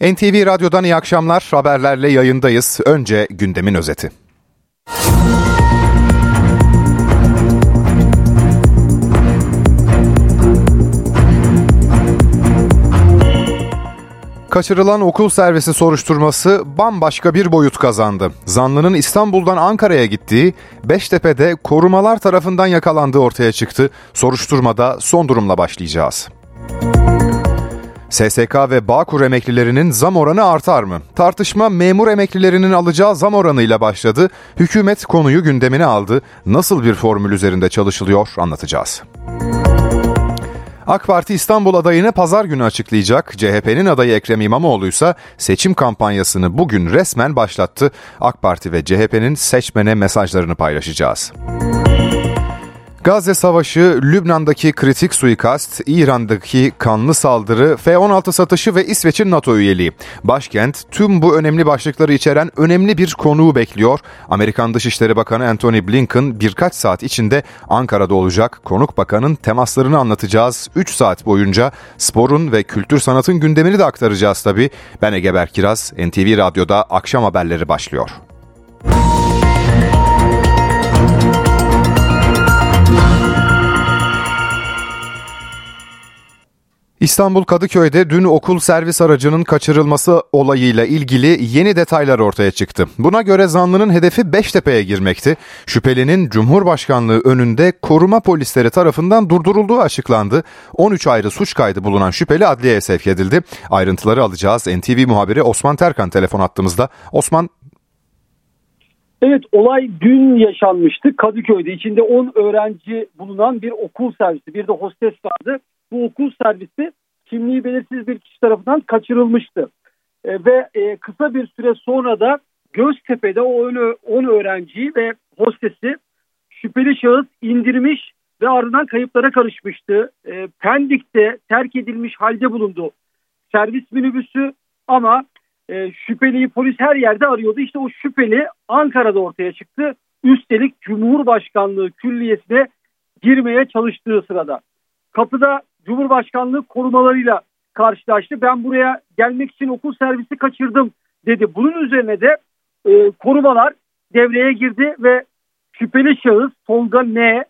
NTV Radyo'dan iyi akşamlar. Haberlerle yayındayız. Önce gündemin özeti. Kaçırılan okul servisi soruşturması bambaşka bir boyut kazandı. Zanlının İstanbul'dan Ankara'ya gittiği, Beştepe'de korumalar tarafından yakalandığı ortaya çıktı. Soruşturmada son durumla başlayacağız. SSK ve Bağkur emeklilerinin zam oranı artar mı? Tartışma memur emeklilerinin alacağı zam oranıyla başladı. Hükümet konuyu gündemine aldı. Nasıl bir formül üzerinde çalışılıyor anlatacağız. AK Parti İstanbul adayını pazar günü açıklayacak. CHP'nin adayı Ekrem İmamoğlu ise seçim kampanyasını bugün resmen başlattı. AK Parti ve CHP'nin seçmene mesajlarını paylaşacağız. Gazze Savaşı, Lübnan'daki kritik suikast, İran'daki kanlı saldırı, F-16 satışı ve İsveç'in NATO üyeliği. Başkent tüm bu önemli başlıkları içeren önemli bir konuğu bekliyor. Amerikan Dışişleri Bakanı Antony Blinken birkaç saat içinde Ankara'da olacak. Konuk bakanın temaslarını anlatacağız. 3 saat boyunca sporun ve kültür sanatın gündemini de aktaracağız tabii. Ben Ege Berkiraz, NTV Radyo'da akşam haberleri başlıyor. İstanbul Kadıköy'de dün okul servis aracının kaçırılması olayıyla ilgili yeni detaylar ortaya çıktı. Buna göre zanlının hedefi Beştepe'ye girmekti. Şüphelinin Cumhurbaşkanlığı önünde koruma polisleri tarafından durdurulduğu açıklandı. 13 ayrı suç kaydı bulunan şüpheli adliyeye sevk edildi. Ayrıntıları alacağız. NTV muhabiri Osman Terkan telefon attığımızda. Osman Evet olay dün yaşanmıştı Kadıköy'de. içinde 10 öğrenci bulunan bir okul servisi bir de hostes vardı bu okul servisi kimliği belirsiz bir kişi tarafından kaçırılmıştı. E, ve e, kısa bir süre sonra da Göztepe'de o 10 öğrenciyi ve hostesi şüpheli şahıs indirmiş ve ardından kayıplara karışmıştı. E, Pendik'te terk edilmiş halde bulundu servis minibüsü ama e, şüpheliyi polis her yerde arıyordu. İşte o şüpheli Ankara'da ortaya çıktı. Üstelik Cumhurbaşkanlığı külliyesine girmeye çalıştığı sırada. Kapıda Cumhurbaşkanlığı korumalarıyla karşılaştı. Ben buraya gelmek için okul servisi kaçırdım dedi. Bunun üzerine de e, korumalar devreye girdi ve şüpheli şahıs Tolga N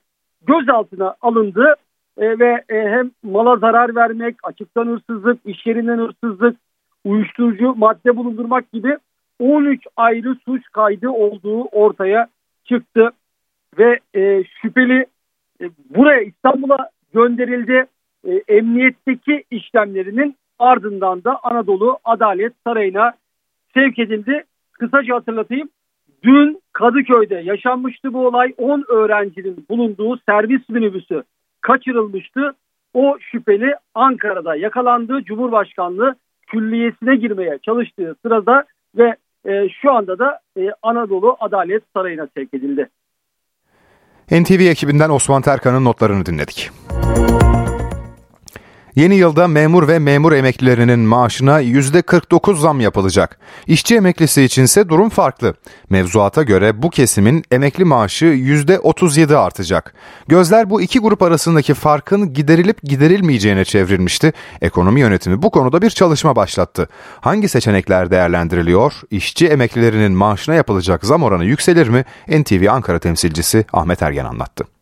gözaltına alındı e, ve e, hem mala zarar vermek, açıktan hırsızlık, iş yerinden hırsızlık, uyuşturucu madde bulundurmak gibi 13 ayrı suç kaydı olduğu ortaya çıktı ve e, şüpheli e, buraya İstanbul'a gönderildi e, emniyetteki işlemlerinin ardından da Anadolu Adalet Sarayı'na sevk edildi. Kısaca hatırlatayım. Dün Kadıköy'de yaşanmıştı bu olay. 10 öğrencinin bulunduğu servis minibüsü kaçırılmıştı. O şüpheli Ankara'da yakalandı. Cumhurbaşkanlığı külliyesine girmeye çalıştığı sırada ve e, şu anda da e, Anadolu Adalet Sarayı'na sevk edildi. NTV ekibinden Osman Terkan'ın notlarını dinledik. Yeni yılda memur ve memur emeklilerinin maaşına %49 zam yapılacak. İşçi emeklisi içinse durum farklı. Mevzuata göre bu kesimin emekli maaşı %37 artacak. Gözler bu iki grup arasındaki farkın giderilip giderilmeyeceğine çevrilmişti. Ekonomi yönetimi bu konuda bir çalışma başlattı. Hangi seçenekler değerlendiriliyor? İşçi emeklilerinin maaşına yapılacak zam oranı yükselir mi? NTV Ankara temsilcisi Ahmet Ergen anlattı.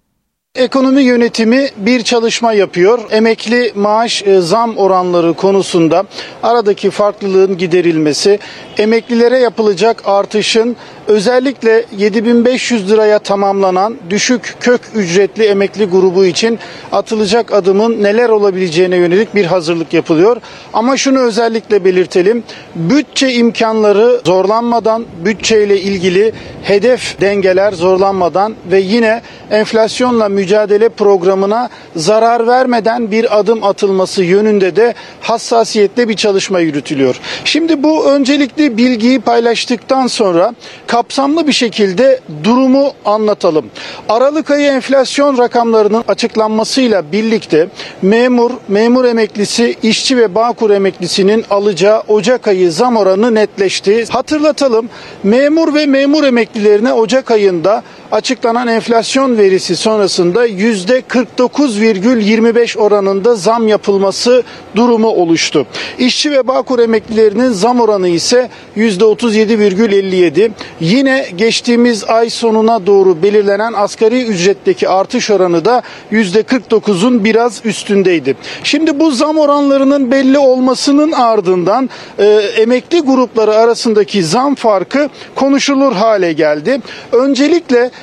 Ekonomi yönetimi bir çalışma yapıyor. Emekli maaş e, zam oranları konusunda aradaki farklılığın giderilmesi, emeklilere yapılacak artışın özellikle 7500 liraya tamamlanan düşük kök ücretli emekli grubu için atılacak adımın neler olabileceğine yönelik bir hazırlık yapılıyor. Ama şunu özellikle belirtelim. Bütçe imkanları zorlanmadan, bütçeyle ilgili hedef dengeler zorlanmadan ve yine enflasyonla mücadele programına zarar vermeden bir adım atılması yönünde de hassasiyetle bir çalışma yürütülüyor. Şimdi bu öncelikli bilgiyi paylaştıktan sonra kapsamlı bir şekilde durumu anlatalım. Aralık ayı enflasyon rakamlarının açıklanmasıyla birlikte memur, memur emeklisi, işçi ve bağkur emeklisinin alacağı Ocak ayı zam oranı netleşti. Hatırlatalım memur ve memur emeklilerine Ocak ayında açıklanan enflasyon verisi sonrasında %49,25 oranında zam yapılması durumu oluştu. İşçi ve Bağkur emeklilerinin zam oranı ise %37,57. Yine geçtiğimiz ay sonuna doğru belirlenen asgari ücretteki artış oranı da %49'un biraz üstündeydi. Şimdi bu zam oranlarının belli olmasının ardından e, emekli grupları arasındaki zam farkı konuşulur hale geldi. Öncelikle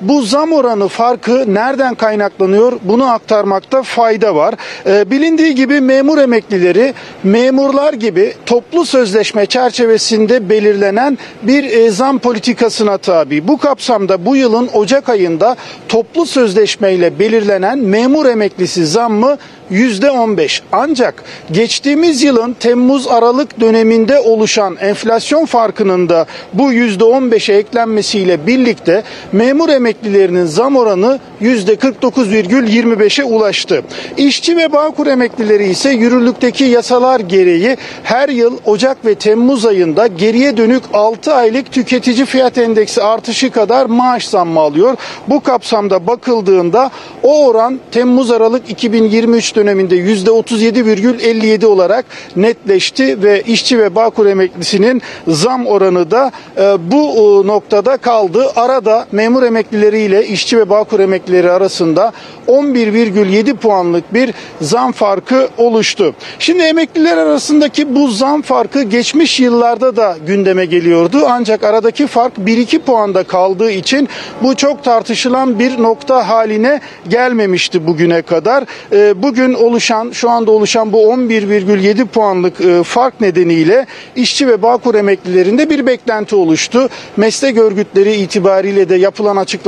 bu zam oranı farkı nereden kaynaklanıyor bunu aktarmakta fayda var. E, bilindiği gibi memur emeklileri memurlar gibi toplu sözleşme çerçevesinde belirlenen bir e, zam politikasına tabi. Bu kapsamda bu yılın Ocak ayında toplu sözleşmeyle belirlenen memur emeklisi zammı %15. Ancak geçtiğimiz yılın Temmuz-Aralık döneminde oluşan enflasyon farkının da bu %15'e eklenmesiyle birlikte memur emeklilerinin zam oranı %49,25'e ulaştı. İşçi ve Bağkur emeklileri ise yürürlükteki yasalar gereği her yıl Ocak ve Temmuz ayında geriye dönük 6 aylık tüketici fiyat endeksi artışı kadar maaş zammı alıyor. Bu kapsamda bakıldığında o oran Temmuz-Aralık 2023 döneminde %37,57 olarak netleşti ve işçi ve Bağkur emeklisinin zam oranı da e, bu e, noktada kaldı. Arada memur emeklileri ile işçi ve Bağkur emeklileri arasında 11,7 puanlık bir zam farkı oluştu. Şimdi emekliler arasındaki bu zam farkı geçmiş yıllarda da gündeme geliyordu. Ancak aradaki fark 1-2 puanda kaldığı için bu çok tartışılan bir nokta haline gelmemişti bugüne kadar. E, bugün oluşan şu anda oluşan bu 11,7 puanlık e, fark nedeniyle işçi ve Bağkur emeklilerinde bir beklenti oluştu. Meslek örgütleri itibariyle de yapılan açıklamalar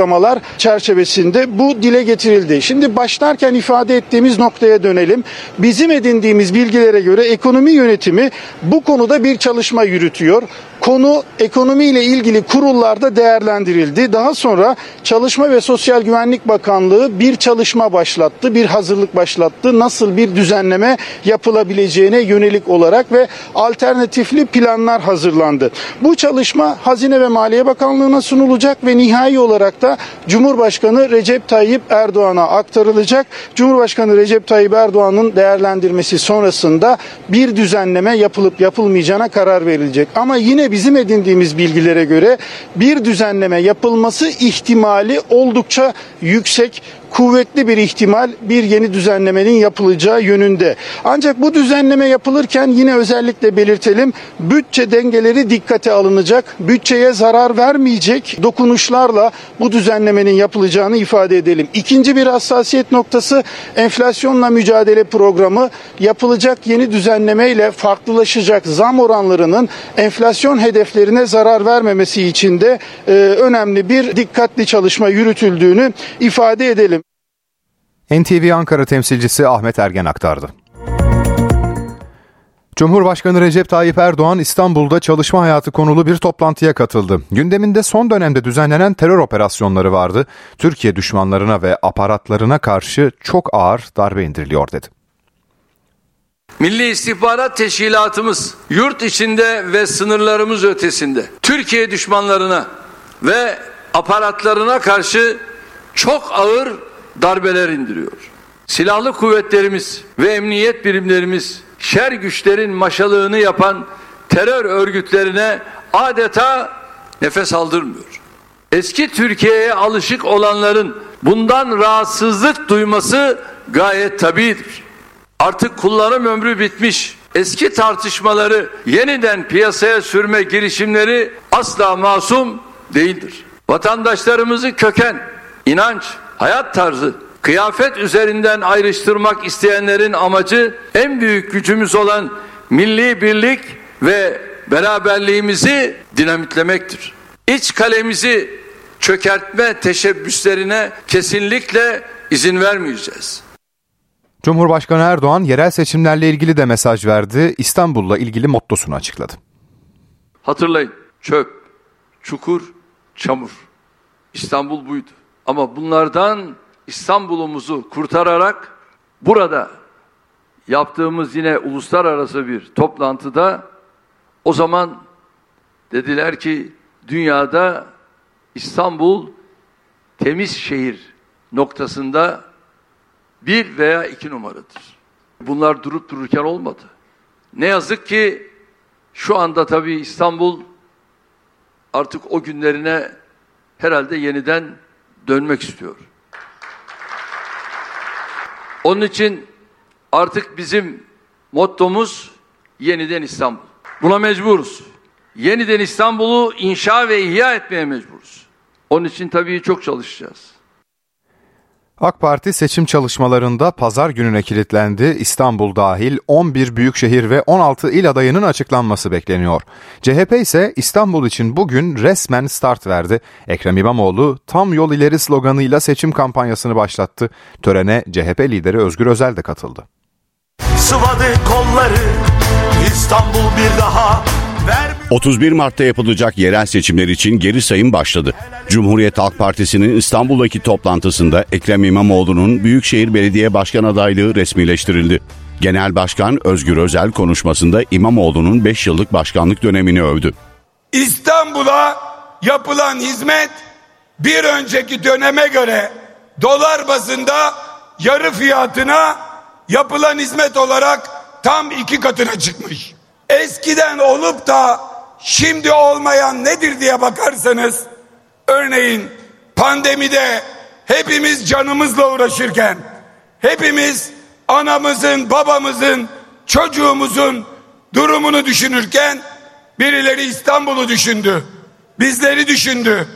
çerçevesinde bu dile getirildi. Şimdi başlarken ifade ettiğimiz noktaya dönelim. Bizim edindiğimiz bilgilere göre ekonomi yönetimi bu konuda bir çalışma yürütüyor. Konu ekonomiyle ilgili kurullarda değerlendirildi. Daha sonra Çalışma ve Sosyal Güvenlik Bakanlığı bir çalışma başlattı, bir hazırlık başlattı. Nasıl bir düzenleme yapılabileceğine yönelik olarak ve alternatifli planlar hazırlandı. Bu çalışma Hazine ve Maliye Bakanlığı'na sunulacak ve nihai olarak da Cumhurbaşkanı Recep Tayyip Erdoğan'a aktarılacak. Cumhurbaşkanı Recep Tayyip Erdoğan'ın değerlendirmesi sonrasında bir düzenleme yapılıp yapılmayacağına karar verilecek. Ama yine bizim edindiğimiz bilgilere göre bir düzenleme yapılması ihtimali oldukça yüksek kuvvetli bir ihtimal bir yeni düzenlemenin yapılacağı yönünde. Ancak bu düzenleme yapılırken yine özellikle belirtelim bütçe dengeleri dikkate alınacak. Bütçeye zarar vermeyecek dokunuşlarla bu düzenlemenin yapılacağını ifade edelim. İkinci bir hassasiyet noktası enflasyonla mücadele programı yapılacak yeni düzenlemeyle farklılaşacak zam oranlarının enflasyon hedeflerine zarar vermemesi için de e, önemli bir dikkatli çalışma yürütüldüğünü ifade edelim. NTV Ankara temsilcisi Ahmet Ergen aktardı. Cumhurbaşkanı Recep Tayyip Erdoğan İstanbul'da çalışma hayatı konulu bir toplantıya katıldı. Gündeminde son dönemde düzenlenen terör operasyonları vardı. Türkiye düşmanlarına ve aparatlarına karşı çok ağır darbe indiriliyor dedi. Milli İstihbarat Teşkilatımız yurt içinde ve sınırlarımız ötesinde Türkiye düşmanlarına ve aparatlarına karşı çok ağır darbeler indiriyor. Silahlı kuvvetlerimiz ve emniyet birimlerimiz şer güçlerin maşalığını yapan terör örgütlerine adeta nefes aldırmıyor. Eski Türkiye'ye alışık olanların bundan rahatsızlık duyması gayet tabidir. Artık kullanım ömrü bitmiş. Eski tartışmaları yeniden piyasaya sürme girişimleri asla masum değildir. Vatandaşlarımızı köken, inanç, hayat tarzı, kıyafet üzerinden ayrıştırmak isteyenlerin amacı en büyük gücümüz olan milli birlik ve beraberliğimizi dinamitlemektir. İç kalemizi çökertme teşebbüslerine kesinlikle izin vermeyeceğiz. Cumhurbaşkanı Erdoğan yerel seçimlerle ilgili de mesaj verdi. İstanbul'la ilgili mottosunu açıkladı. Hatırlayın çöp, çukur, çamur. İstanbul buydu. Ama bunlardan İstanbul'umuzu kurtararak burada yaptığımız yine uluslararası bir toplantıda o zaman dediler ki dünyada İstanbul temiz şehir noktasında bir veya iki numaradır. Bunlar durup dururken olmadı. Ne yazık ki şu anda tabii İstanbul artık o günlerine herhalde yeniden dönmek istiyor. Onun için artık bizim mottomuz yeniden İstanbul. Buna mecburuz. Yeniden İstanbul'u inşa ve ihya etmeye mecburuz. Onun için tabii çok çalışacağız. AK Parti seçim çalışmalarında pazar gününe kilitlendi. İstanbul dahil 11 büyükşehir ve 16 il adayının açıklanması bekleniyor. CHP ise İstanbul için bugün resmen start verdi. Ekrem İmamoğlu tam yol ileri sloganıyla seçim kampanyasını başlattı. Törene CHP lideri Özgür Özel de katıldı. Sıvadı kolları İstanbul bir daha 31 Mart'ta yapılacak yerel seçimler için geri sayım başladı. Cumhuriyet Halk Partisi'nin İstanbul'daki toplantısında Ekrem İmamoğlu'nun Büyükşehir Belediye Başkan adaylığı resmileştirildi. Genel Başkan Özgür Özel konuşmasında İmamoğlu'nun 5 yıllık başkanlık dönemini övdü. İstanbul'a yapılan hizmet bir önceki döneme göre dolar bazında yarı fiyatına yapılan hizmet olarak tam iki katına çıkmış. Eskiden olup da şimdi olmayan nedir diye bakarsanız örneğin pandemide hepimiz canımızla uğraşırken hepimiz anamızın babamızın çocuğumuzun durumunu düşünürken birileri İstanbul'u düşündü bizleri düşündü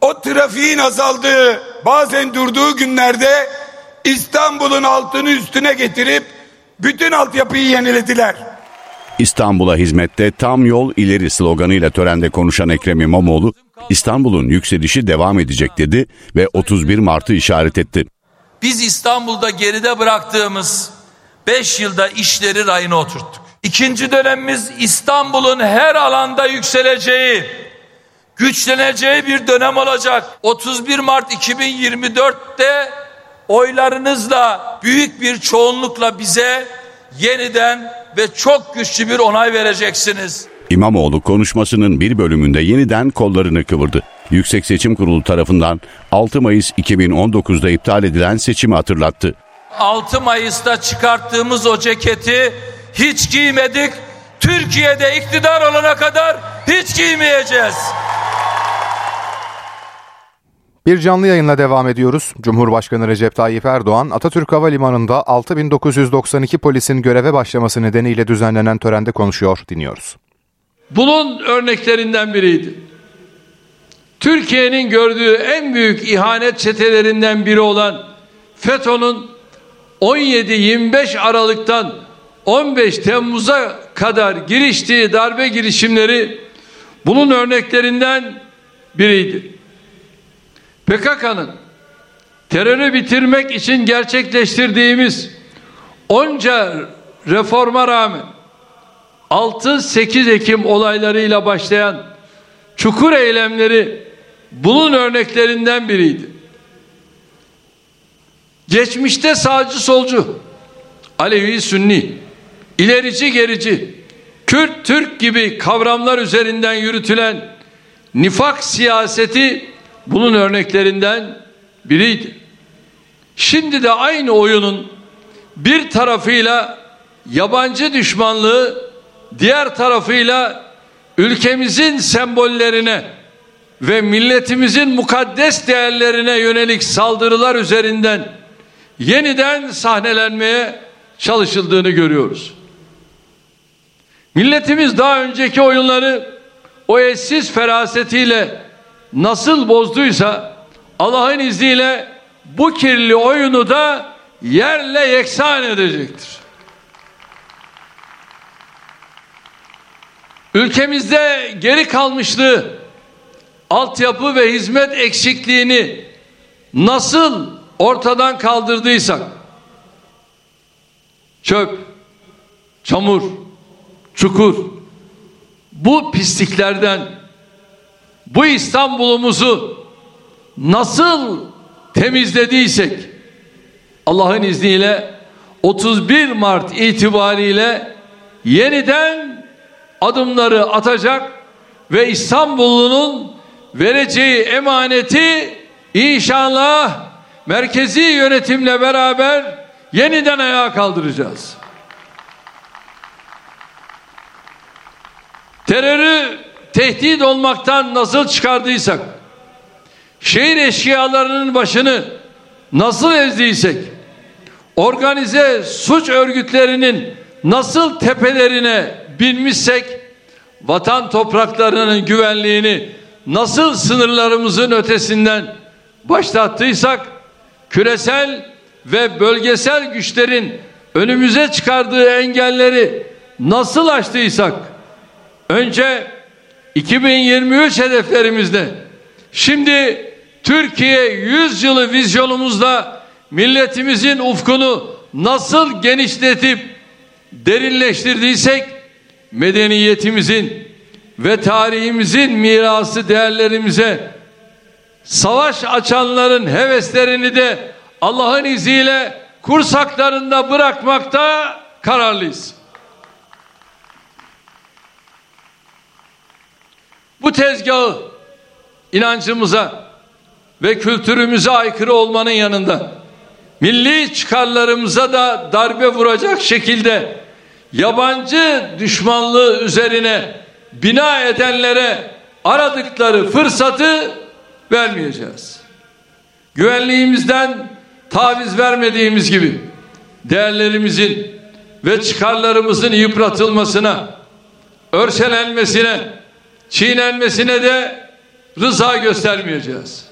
o trafiğin azaldığı bazen durduğu günlerde İstanbul'un altını üstüne getirip bütün altyapıyı yenilediler. İstanbul'a hizmette tam yol ileri sloganıyla törende konuşan Ekrem İmamoğlu, İstanbul'un yükselişi devam edecek dedi ve 31 Mart'ı işaret etti. Biz İstanbul'da geride bıraktığımız 5 yılda işleri rayına oturttuk. İkinci dönemimiz İstanbul'un her alanda yükseleceği, güçleneceği bir dönem olacak. 31 Mart 2024'te oylarınızla büyük bir çoğunlukla bize yeniden ve çok güçlü bir onay vereceksiniz. İmamoğlu konuşmasının bir bölümünde yeniden kollarını kıvırdı. Yüksek Seçim Kurulu tarafından 6 Mayıs 2019'da iptal edilen seçimi hatırlattı. 6 Mayıs'ta çıkarttığımız o ceketi hiç giymedik. Türkiye'de iktidar olana kadar hiç giymeyeceğiz. Bir canlı yayınla devam ediyoruz. Cumhurbaşkanı Recep Tayyip Erdoğan, Atatürk Havalimanı'nda 6992 polisin göreve başlaması nedeniyle düzenlenen törende konuşuyor. Dinliyoruz. Bunun örneklerinden biriydi. Türkiye'nin gördüğü en büyük ihanet çetelerinden biri olan FETÖ'nün 17-25 Aralık'tan 15 Temmuz'a kadar giriştiği darbe girişimleri bunun örneklerinden biriydi. PKK'nın terörü bitirmek için gerçekleştirdiğimiz onca reforma rağmen 6-8 Ekim olaylarıyla başlayan çukur eylemleri bunun örneklerinden biriydi. Geçmişte sağcı solcu, Alevi Sünni, ilerici gerici, Kürt Türk gibi kavramlar üzerinden yürütülen nifak siyaseti bunun örneklerinden biriydi. Şimdi de aynı oyunun bir tarafıyla yabancı düşmanlığı, diğer tarafıyla ülkemizin sembollerine ve milletimizin mukaddes değerlerine yönelik saldırılar üzerinden yeniden sahnelenmeye çalışıldığını görüyoruz. Milletimiz daha önceki oyunları o eşsiz ferasetiyle nasıl bozduysa Allah'ın izniyle bu kirli oyunu da yerle yeksan edecektir. Ülkemizde geri kalmışlığı, altyapı ve hizmet eksikliğini nasıl ortadan kaldırdıysak çöp, çamur, çukur bu pisliklerden bu İstanbul'umuzu nasıl temizlediysek Allah'ın izniyle 31 Mart itibariyle yeniden adımları atacak ve İstanbul'un vereceği emaneti inşallah merkezi yönetimle beraber yeniden ayağa kaldıracağız. Terörü tehdit olmaktan nasıl çıkardıysak, şehir eşkıyalarının başını nasıl ezdiysek, organize suç örgütlerinin nasıl tepelerine binmişsek, vatan topraklarının güvenliğini nasıl sınırlarımızın ötesinden başlattıysak, küresel ve bölgesel güçlerin önümüze çıkardığı engelleri nasıl aştıysak, önce 2023 hedeflerimizde, şimdi Türkiye 100 yılı vizyonumuzda milletimizin ufkunu nasıl genişletip derinleştirdiysek medeniyetimizin ve tarihimizin mirası değerlerimize savaş açanların heveslerini de Allah'ın izniyle kursaklarında bırakmakta kararlıyız. Bu tezgahı inancımıza ve kültürümüze aykırı olmanın yanında milli çıkarlarımıza da darbe vuracak şekilde yabancı düşmanlığı üzerine bina edenlere aradıkları fırsatı vermeyeceğiz. Güvenliğimizden taviz vermediğimiz gibi değerlerimizin ve çıkarlarımızın yıpratılmasına, örselenmesine, çiğnenmesine de rıza göstermeyeceğiz.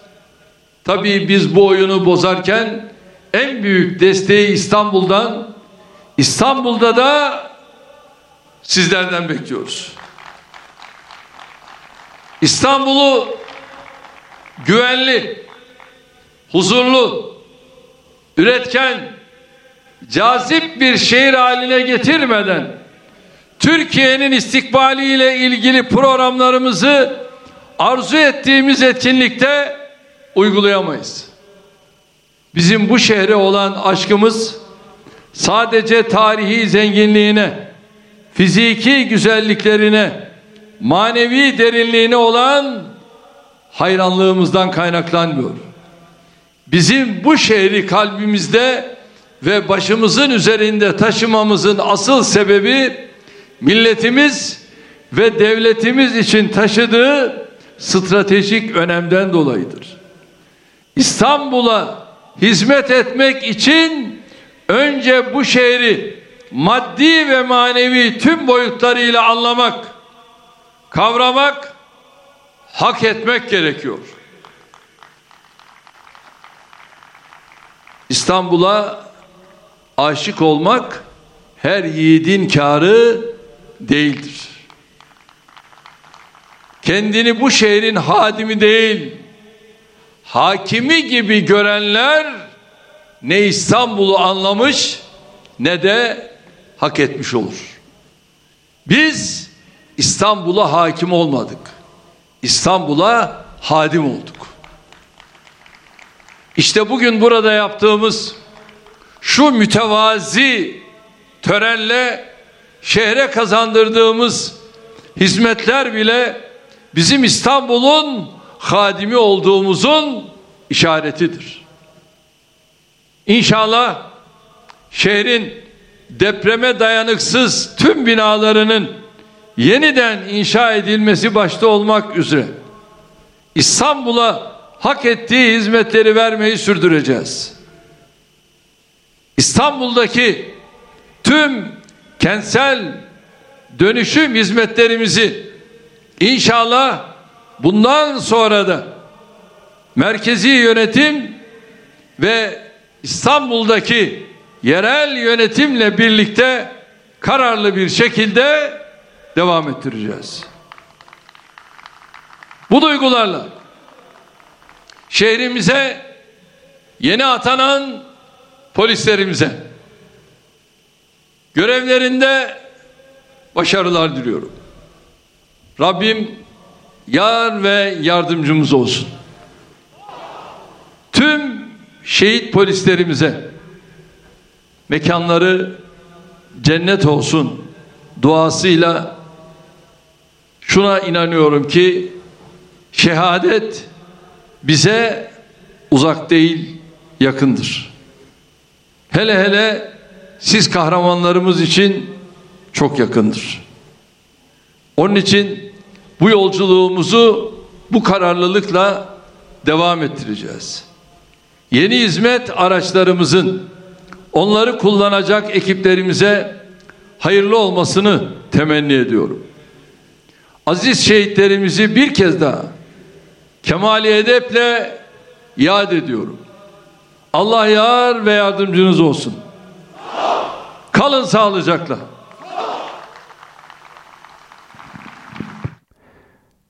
Tabii biz bu oyunu bozarken en büyük desteği İstanbul'dan, İstanbul'da da sizlerden bekliyoruz. İstanbul'u güvenli, huzurlu, üretken, cazip bir şehir haline getirmeden Türkiye'nin istikbaliyle ilgili programlarımızı arzu ettiğimiz etkinlikte uygulayamayız. Bizim bu şehre olan aşkımız sadece tarihi zenginliğine, fiziki güzelliklerine, manevi derinliğine olan hayranlığımızdan kaynaklanmıyor. Bizim bu şehri kalbimizde ve başımızın üzerinde taşımamızın asıl sebebi milletimiz ve devletimiz için taşıdığı stratejik önemden dolayıdır. İstanbul'a hizmet etmek için önce bu şehri maddi ve manevi tüm boyutlarıyla anlamak, kavramak, hak etmek gerekiyor. İstanbul'a aşık olmak her yiğidin karı değildir. Kendini bu şehrin hadimi değil, hakimi gibi görenler ne İstanbul'u anlamış ne de hak etmiş olur. Biz İstanbul'a hakim olmadık. İstanbul'a hadim olduk. İşte bugün burada yaptığımız şu mütevazi törenle şehre kazandırdığımız hizmetler bile bizim İstanbul'un hadimi olduğumuzun işaretidir. İnşallah şehrin depreme dayanıksız tüm binalarının yeniden inşa edilmesi başta olmak üzere İstanbul'a hak ettiği hizmetleri vermeyi sürdüreceğiz. İstanbul'daki tüm kentsel dönüşüm hizmetlerimizi inşallah bundan sonra da merkezi yönetim ve İstanbul'daki yerel yönetimle birlikte kararlı bir şekilde devam ettireceğiz. Bu duygularla şehrimize yeni atanan polislerimize görevlerinde başarılar diliyorum. Rabbim yar ve yardımcımız olsun. Tüm şehit polislerimize mekanları cennet olsun duasıyla şuna inanıyorum ki şehadet bize uzak değil, yakındır. Hele hele siz kahramanlarımız için çok yakındır. Onun için bu yolculuğumuzu bu kararlılıkla devam ettireceğiz. Yeni hizmet araçlarımızın onları kullanacak ekiplerimize hayırlı olmasını temenni ediyorum. Aziz şehitlerimizi bir kez daha kemali edeple yad ediyorum. Allah yar ve yardımcınız olsun. Kalın sağlıcakla.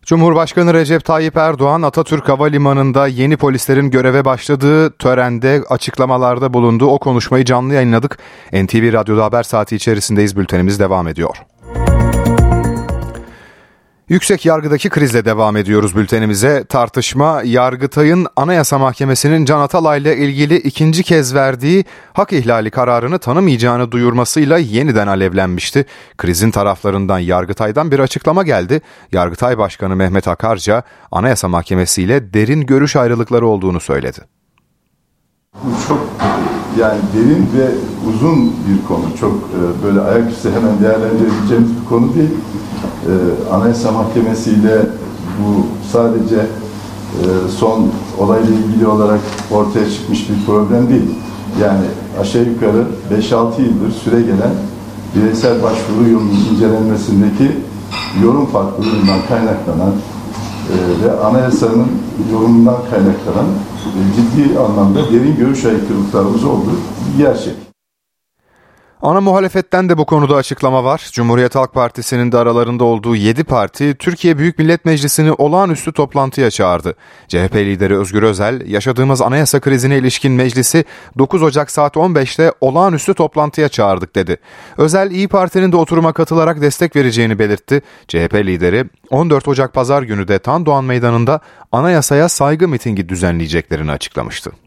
Cumhurbaşkanı Recep Tayyip Erdoğan Atatürk Havalimanı'nda yeni polislerin göreve başladığı törende açıklamalarda bulundu. O konuşmayı canlı yayınladık. NTV Radyo'da haber saati içerisindeyiz. Bültenimiz devam ediyor. Yüksek yargıdaki krizle devam ediyoruz bültenimize. Tartışma Yargıtay'ın Anayasa Mahkemesi'nin Can Atalay ile ilgili ikinci kez verdiği hak ihlali kararını tanımayacağını duyurmasıyla yeniden alevlenmişti. Krizin taraflarından Yargıtay'dan bir açıklama geldi. Yargıtay Başkanı Mehmet Akarca Anayasa Mahkemesi ile derin görüş ayrılıkları olduğunu söyledi. Bu çok yani derin ve uzun bir konu. Çok e, böyle ayaküstü hemen değerlendirebileceğimiz bir konu değil. E, Anayasa Mahkemesi ile bu sadece e, son olayla ilgili olarak ortaya çıkmış bir problem değil. Yani aşağı yukarı 5-6 yıldır süre gelen bireysel başvuru yolunun incelenmesindeki yorum farklılığından kaynaklanan e, ve anayasanın yorumundan kaynaklanan e, ciddi anlamda derin görüş aykırılıklarımız olduğu gerçek. Ana muhalefetten de bu konuda açıklama var. Cumhuriyet Halk Partisi'nin de aralarında olduğu 7 parti Türkiye Büyük Millet Meclisi'ni olağanüstü toplantıya çağırdı. CHP lideri Özgür Özel, yaşadığımız anayasa krizine ilişkin meclisi 9 Ocak saat 15'te olağanüstü toplantıya çağırdık dedi. Özel İyi Parti'nin de oturuma katılarak destek vereceğini belirtti. CHP lideri 14 Ocak pazar günü de Tan Doğan Meydanı'nda anayasaya saygı mitingi düzenleyeceklerini açıklamıştı.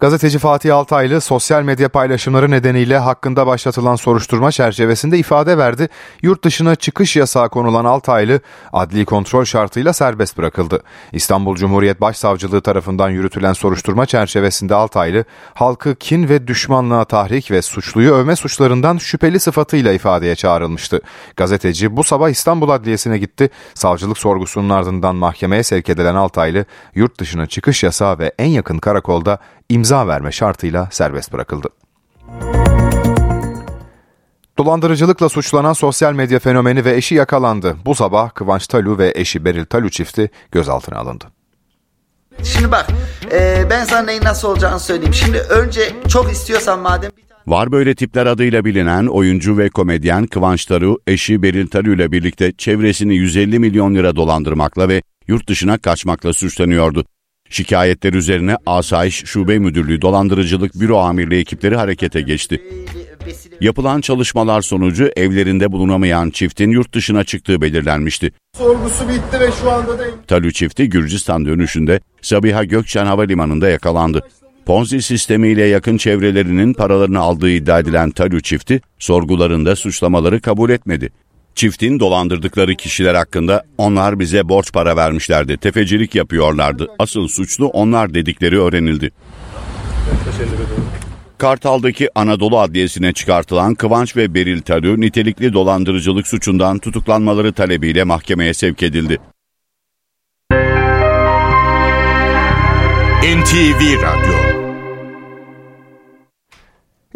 Gazeteci Fatih Altaylı sosyal medya paylaşımları nedeniyle hakkında başlatılan soruşturma çerçevesinde ifade verdi. Yurt dışına çıkış yasağı konulan Altaylı adli kontrol şartıyla serbest bırakıldı. İstanbul Cumhuriyet Başsavcılığı tarafından yürütülen soruşturma çerçevesinde Altaylı halkı kin ve düşmanlığa tahrik ve suçluyu övme suçlarından şüpheli sıfatıyla ifadeye çağrılmıştı. Gazeteci bu sabah İstanbul Adliyesi'ne gitti. Savcılık sorgusunun ardından mahkemeye sevk edilen Altaylı yurt dışına çıkış yasağı ve en yakın karakolda imza verme şartıyla serbest bırakıldı. Dolandırıcılıkla suçlanan sosyal medya fenomeni ve eşi yakalandı. Bu sabah Kıvanç Talu ve eşi Beril Talu çifti gözaltına alındı. Şimdi bak e, ben sana neyin nasıl olacağını söyleyeyim. Şimdi önce çok istiyorsan madem... Var böyle tipler adıyla bilinen oyuncu ve komedyen Kıvanç Taru, eşi Beril Taru ile birlikte çevresini 150 milyon lira dolandırmakla ve yurt dışına kaçmakla suçlanıyordu. Şikayetler üzerine Asayiş Şube Müdürlüğü Dolandırıcılık Büro Amirliği ekipleri harekete geçti. Yapılan çalışmalar sonucu evlerinde bulunamayan çiftin yurt dışına çıktığı belirlenmişti. Sorgusu bitti ve şu anda da... Talü çifti Gürcistan dönüşünde Sabiha Gökçen Havalimanı'nda yakalandı. Ponzi sistemiyle yakın çevrelerinin paralarını aldığı iddia edilen Talü çifti sorgularında suçlamaları kabul etmedi. Çiftin dolandırdıkları kişiler hakkında onlar bize borç para vermişlerdi, tefecilik yapıyorlardı. Asıl suçlu onlar dedikleri öğrenildi. Kartal'daki Anadolu Adliyesi'ne çıkartılan Kıvanç ve Beril Tarı nitelikli dolandırıcılık suçundan tutuklanmaları talebiyle mahkemeye sevk edildi. NTV Radyo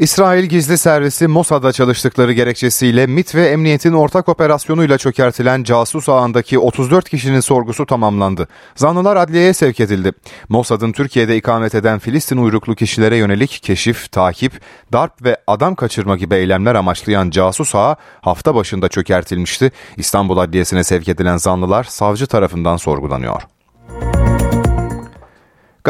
İsrail gizli servisi Mossad'da çalıştıkları gerekçesiyle MIT ve emniyetin ortak operasyonuyla çökertilen casus ağındaki 34 kişinin sorgusu tamamlandı. Zanlılar adliyeye sevk edildi. Mossad'ın Türkiye'de ikamet eden Filistin uyruklu kişilere yönelik keşif, takip, darp ve adam kaçırma gibi eylemler amaçlayan casus ağı hafta başında çökertilmişti. İstanbul Adliyesi'ne sevk edilen zanlılar savcı tarafından sorgulanıyor.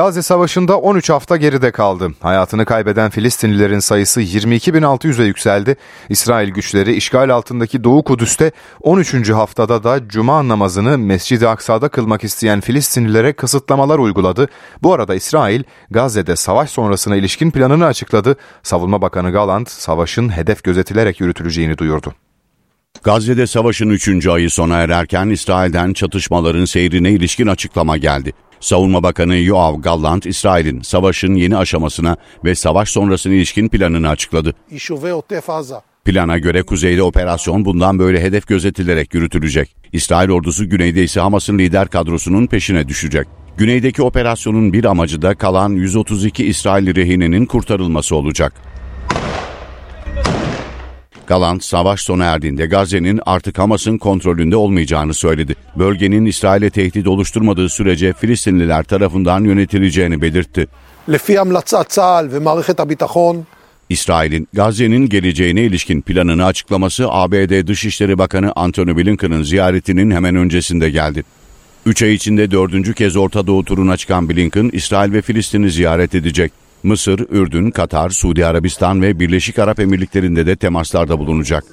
Gazze Savaşı'nda 13 hafta geride kaldı. Hayatını kaybeden Filistinlilerin sayısı 22.600'e yükseldi. İsrail güçleri işgal altındaki Doğu Kudüs'te 13. haftada da Cuma namazını Mescid-i Aksa'da kılmak isteyen Filistinlilere kısıtlamalar uyguladı. Bu arada İsrail Gazze'de savaş sonrasına ilişkin planını açıkladı. Savunma Bakanı Galant savaşın hedef gözetilerek yürütüleceğini duyurdu. Gazze'de savaşın 3. ayı sona ererken İsrail'den çatışmaların seyrine ilişkin açıklama geldi. Savunma Bakanı Yoav Gallant, İsrail'in savaşın yeni aşamasına ve savaş sonrasına ilişkin planını açıkladı. Plana göre kuzeyde operasyon bundan böyle hedef gözetilerek yürütülecek. İsrail ordusu güneyde ise Hamas'ın lider kadrosunun peşine düşecek. Güneydeki operasyonun bir amacı da kalan 132 İsrail rehinenin kurtarılması olacak. Galant, savaş sona erdiğinde Gazze'nin artık Hamas'ın kontrolünde olmayacağını söyledi. Bölgenin İsrail'e tehdit oluşturmadığı sürece Filistinliler tarafından yönetileceğini belirtti. İsrail'in Gazze'nin geleceğine ilişkin planını açıklaması ABD Dışişleri Bakanı Antony Blinken'ın ziyaretinin hemen öncesinde geldi. Üç ay içinde dördüncü kez Orta Doğu turuna çıkan Blinken, İsrail ve Filistin'i ziyaret edecek. Mısır, Ürdün, Katar, Suudi Arabistan ve Birleşik Arap Emirlikleri'nde de temaslarda bulunacak.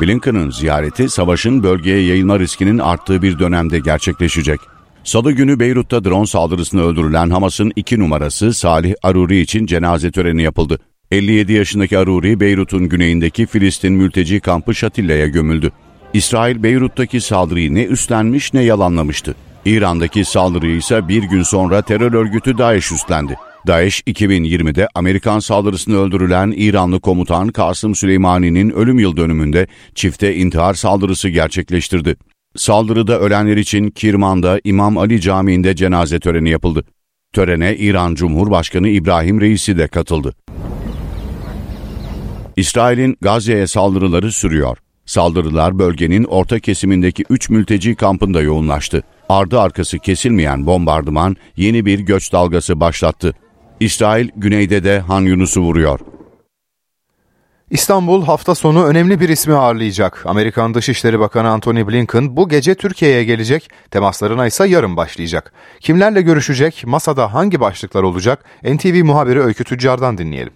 Blinken'ın ziyareti savaşın bölgeye yayılma riskinin arttığı bir dönemde gerçekleşecek. Salı günü Beyrut'ta drone saldırısında öldürülen Hamas'ın iki numarası Salih Aruri için cenaze töreni yapıldı. 57 yaşındaki Aruri, Beyrut'un güneyindeki Filistin mülteci kampı Şatilla'ya gömüldü. İsrail Beyrut'taki saldırıyı ne üstlenmiş ne yalanlamıştı. İran'daki saldırıyı ise bir gün sonra terör örgütü DAEŞ üstlendi. DAEŞ 2020'de Amerikan saldırısını öldürülen İranlı komutan Kasım Süleymani'nin ölüm yıl dönümünde çifte intihar saldırısı gerçekleştirdi. Saldırıda ölenler için Kirman'da İmam Ali Camii'nde cenaze töreni yapıldı. Törene İran Cumhurbaşkanı İbrahim Reisi de katıldı. İsrail'in Gazze'ye saldırıları sürüyor. Saldırılar bölgenin orta kesimindeki 3 mülteci kampında yoğunlaştı. Ardı arkası kesilmeyen bombardıman yeni bir göç dalgası başlattı. İsrail güneyde de Han Yunus'u vuruyor. İstanbul hafta sonu önemli bir ismi ağırlayacak. Amerikan Dışişleri Bakanı Antony Blinken bu gece Türkiye'ye gelecek, temaslarına ise yarın başlayacak. Kimlerle görüşecek, masada hangi başlıklar olacak? NTV muhabiri Öykü Tüccar'dan dinleyelim.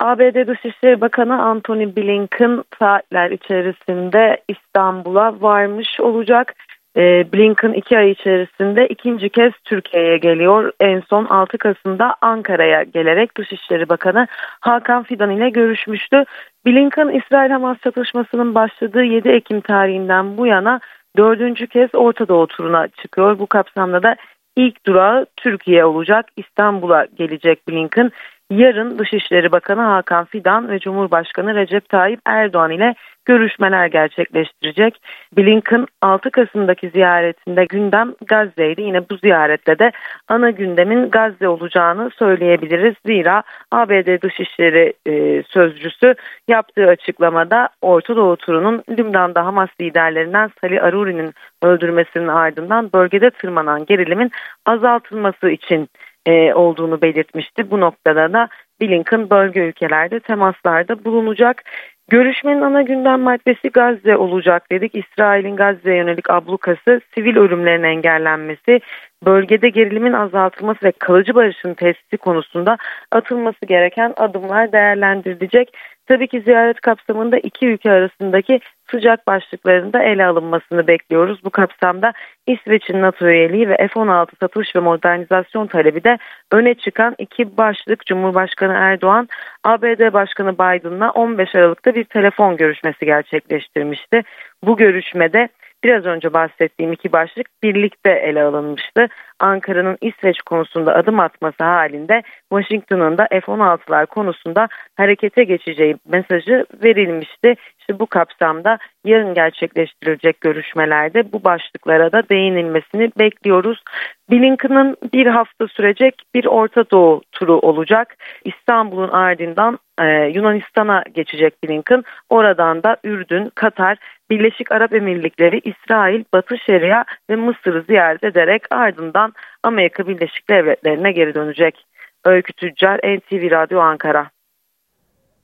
ABD Dışişleri Bakanı Antony Blinken saatler içerisinde İstanbul'a varmış olacak. Ee, Blinken iki ay içerisinde ikinci kez Türkiye'ye geliyor. En son 6 Kasım'da Ankara'ya gelerek Dışişleri Bakanı Hakan Fidan ile görüşmüştü. Blinken İsrail-Hamas çatışmasının başladığı 7 Ekim tarihinden bu yana dördüncü kez Orta Doğu turuna çıkıyor. Bu kapsamda da ilk durağı Türkiye olacak. İstanbul'a gelecek Blinken. Yarın Dışişleri Bakanı Hakan Fidan ve Cumhurbaşkanı Recep Tayyip Erdoğan ile görüşmeler gerçekleştirecek. Blinken 6 Kasım'daki ziyaretinde gündem Gazze'ydi. Yine bu ziyarette de ana gündemin Gazze olacağını söyleyebiliriz. Zira ABD Dışişleri e, Sözcüsü yaptığı açıklamada Orta Doğu turunun Lübnan'da Hamas liderlerinden Salih Aruri'nin öldürmesinin ardından bölgede tırmanan gerilimin azaltılması için e, olduğunu belirtmişti. Bu noktada da Blinken bölge ülkelerde temaslarda bulunacak. Görüşmenin ana gündem maddesi Gazze olacak dedik. İsrail'in Gazze'ye yönelik ablukası, sivil ölümlerin engellenmesi, bölgede gerilimin azaltılması ve kalıcı barışın tesisi konusunda atılması gereken adımlar değerlendirilecek. Tabii ki ziyaret kapsamında iki ülke arasındaki sıcak başlıklarında ele alınmasını bekliyoruz. Bu kapsamda İsveç'in NATO üyeliği ve F-16 satış ve modernizasyon talebi de öne çıkan iki başlık Cumhurbaşkanı Erdoğan, ABD Başkanı Biden'la 15 Aralık'ta bir telefon görüşmesi gerçekleştirmişti. Bu görüşmede Biraz önce bahsettiğim iki başlık birlikte ele alınmıştı. Ankara'nın İsveç konusunda adım atması halinde Washington'ın da F-16'lar konusunda harekete geçeceği mesajı verilmişti. İşte bu kapsamda yarın gerçekleştirilecek görüşmelerde bu başlıklara da değinilmesini bekliyoruz. Blinken'ın bir hafta sürecek bir Orta Doğu turu olacak. İstanbul'un ardından e, Yunanistan'a geçecek Blinken. Oradan da Ürdün, Katar, Birleşik Arap Emirlikleri, İsrail, Batı Şeria ve Mısır'ı ziyaret ederek ardından Amerika Birleşik Devletleri'ne geri dönecek. Öykü Tüccar, NTV Radyo Ankara.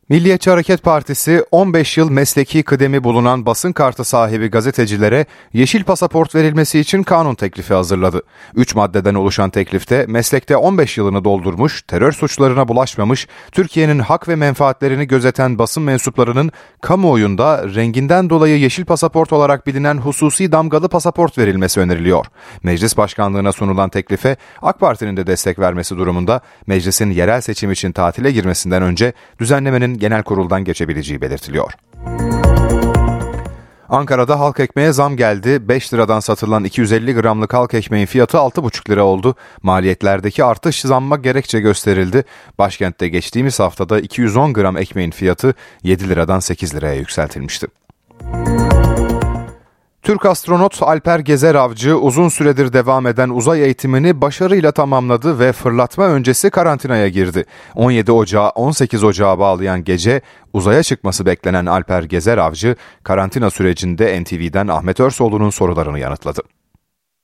Milliyetçi Hareket Partisi 15 yıl mesleki kıdemi bulunan basın kartı sahibi gazetecilere yeşil pasaport verilmesi için kanun teklifi hazırladı. 3 maddeden oluşan teklifte meslekte 15 yılını doldurmuş, terör suçlarına bulaşmamış, Türkiye'nin hak ve menfaatlerini gözeten basın mensuplarının kamuoyunda renginden dolayı yeşil pasaport olarak bilinen hususi damgalı pasaport verilmesi öneriliyor. Meclis başkanlığına sunulan teklife AK Parti'nin de destek vermesi durumunda meclisin yerel seçim için tatile girmesinden önce düzenlemenin genel kuruldan geçebileceği belirtiliyor. Ankara'da halk ekmeğe zam geldi. 5 liradan satılan 250 gramlık halk ekmeğin fiyatı 6,5 lira oldu. Maliyetlerdeki artış zamma gerekçe gösterildi. Başkentte geçtiğimiz haftada 210 gram ekmeğin fiyatı 7 liradan 8 liraya yükseltilmişti. Türk astronot Alper Gezer Avcı uzun süredir devam eden uzay eğitimini başarıyla tamamladı ve fırlatma öncesi karantinaya girdi. 17 Ocağı 18 Ocağı bağlayan gece uzaya çıkması beklenen Alper Gezer Avcı karantina sürecinde NTV'den Ahmet Örsoğlu'nun sorularını yanıtladı.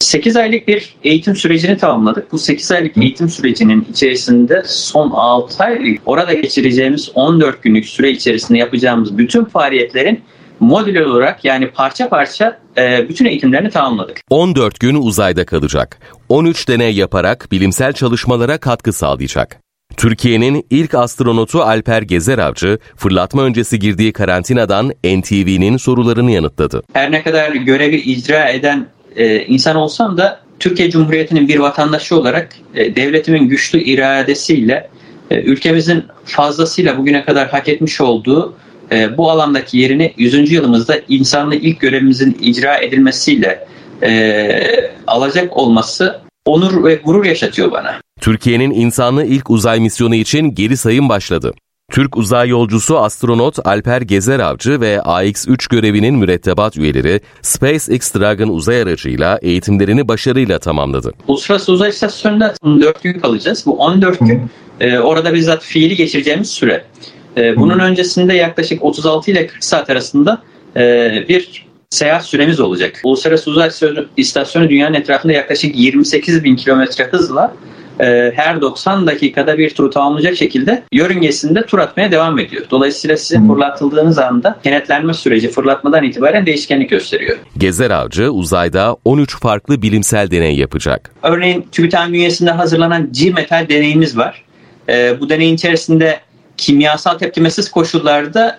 8 aylık bir eğitim sürecini tamamladık. Bu 8 aylık eğitim sürecinin içerisinde son 6 ay orada geçireceğimiz 14 günlük süre içerisinde yapacağımız bütün faaliyetlerin modül olarak yani parça parça e, bütün eğitimlerini tamamladık. 14 gün uzayda kalacak. 13 deney yaparak bilimsel çalışmalara katkı sağlayacak. Türkiye'nin ilk astronotu Alper Gezer Avcı, fırlatma öncesi girdiği karantinadan NTV'nin sorularını yanıtladı. Her ne kadar görevi icra eden e, insan olsam da Türkiye Cumhuriyeti'nin bir vatandaşı olarak e, devletimin güçlü iradesiyle e, ülkemizin fazlasıyla bugüne kadar hak etmiş olduğu e, bu alandaki yerini 100. yılımızda insanlı ilk görevimizin icra edilmesiyle e, alacak olması onur ve gurur yaşatıyor bana. Türkiye'nin insanlı ilk uzay misyonu için geri sayım başladı. Türk uzay yolcusu astronot Alper Gezer Avcı ve AX-3 görevinin mürettebat üyeleri SpaceX Dragon uzay aracıyla eğitimlerini başarıyla tamamladı. Uluslararası Uzay İstasyonu'nda 14 gün kalacağız. Bu 14 gün e, orada bizzat fiili geçireceğimiz süre. E, bunun öncesinde yaklaşık 36 ile 40 saat arasında e, bir seyahat süremiz olacak. Uluslararası Uzay İstasyonu dünyanın etrafında yaklaşık 28 bin kilometre hızla e, her 90 dakikada bir tur tamamlayacak şekilde yörüngesinde tur atmaya devam ediyor. Dolayısıyla sizin fırlatıldığınız anda kenetlenme süreci fırlatmadan itibaren değişkenlik gösteriyor. Gezer Avcı uzayda 13 farklı bilimsel deney yapacak. Örneğin TÜBİTAK bünyesinde hazırlanan G-metal deneyimiz var. E, bu deneyin içerisinde kimyasal tepkimesiz koşullarda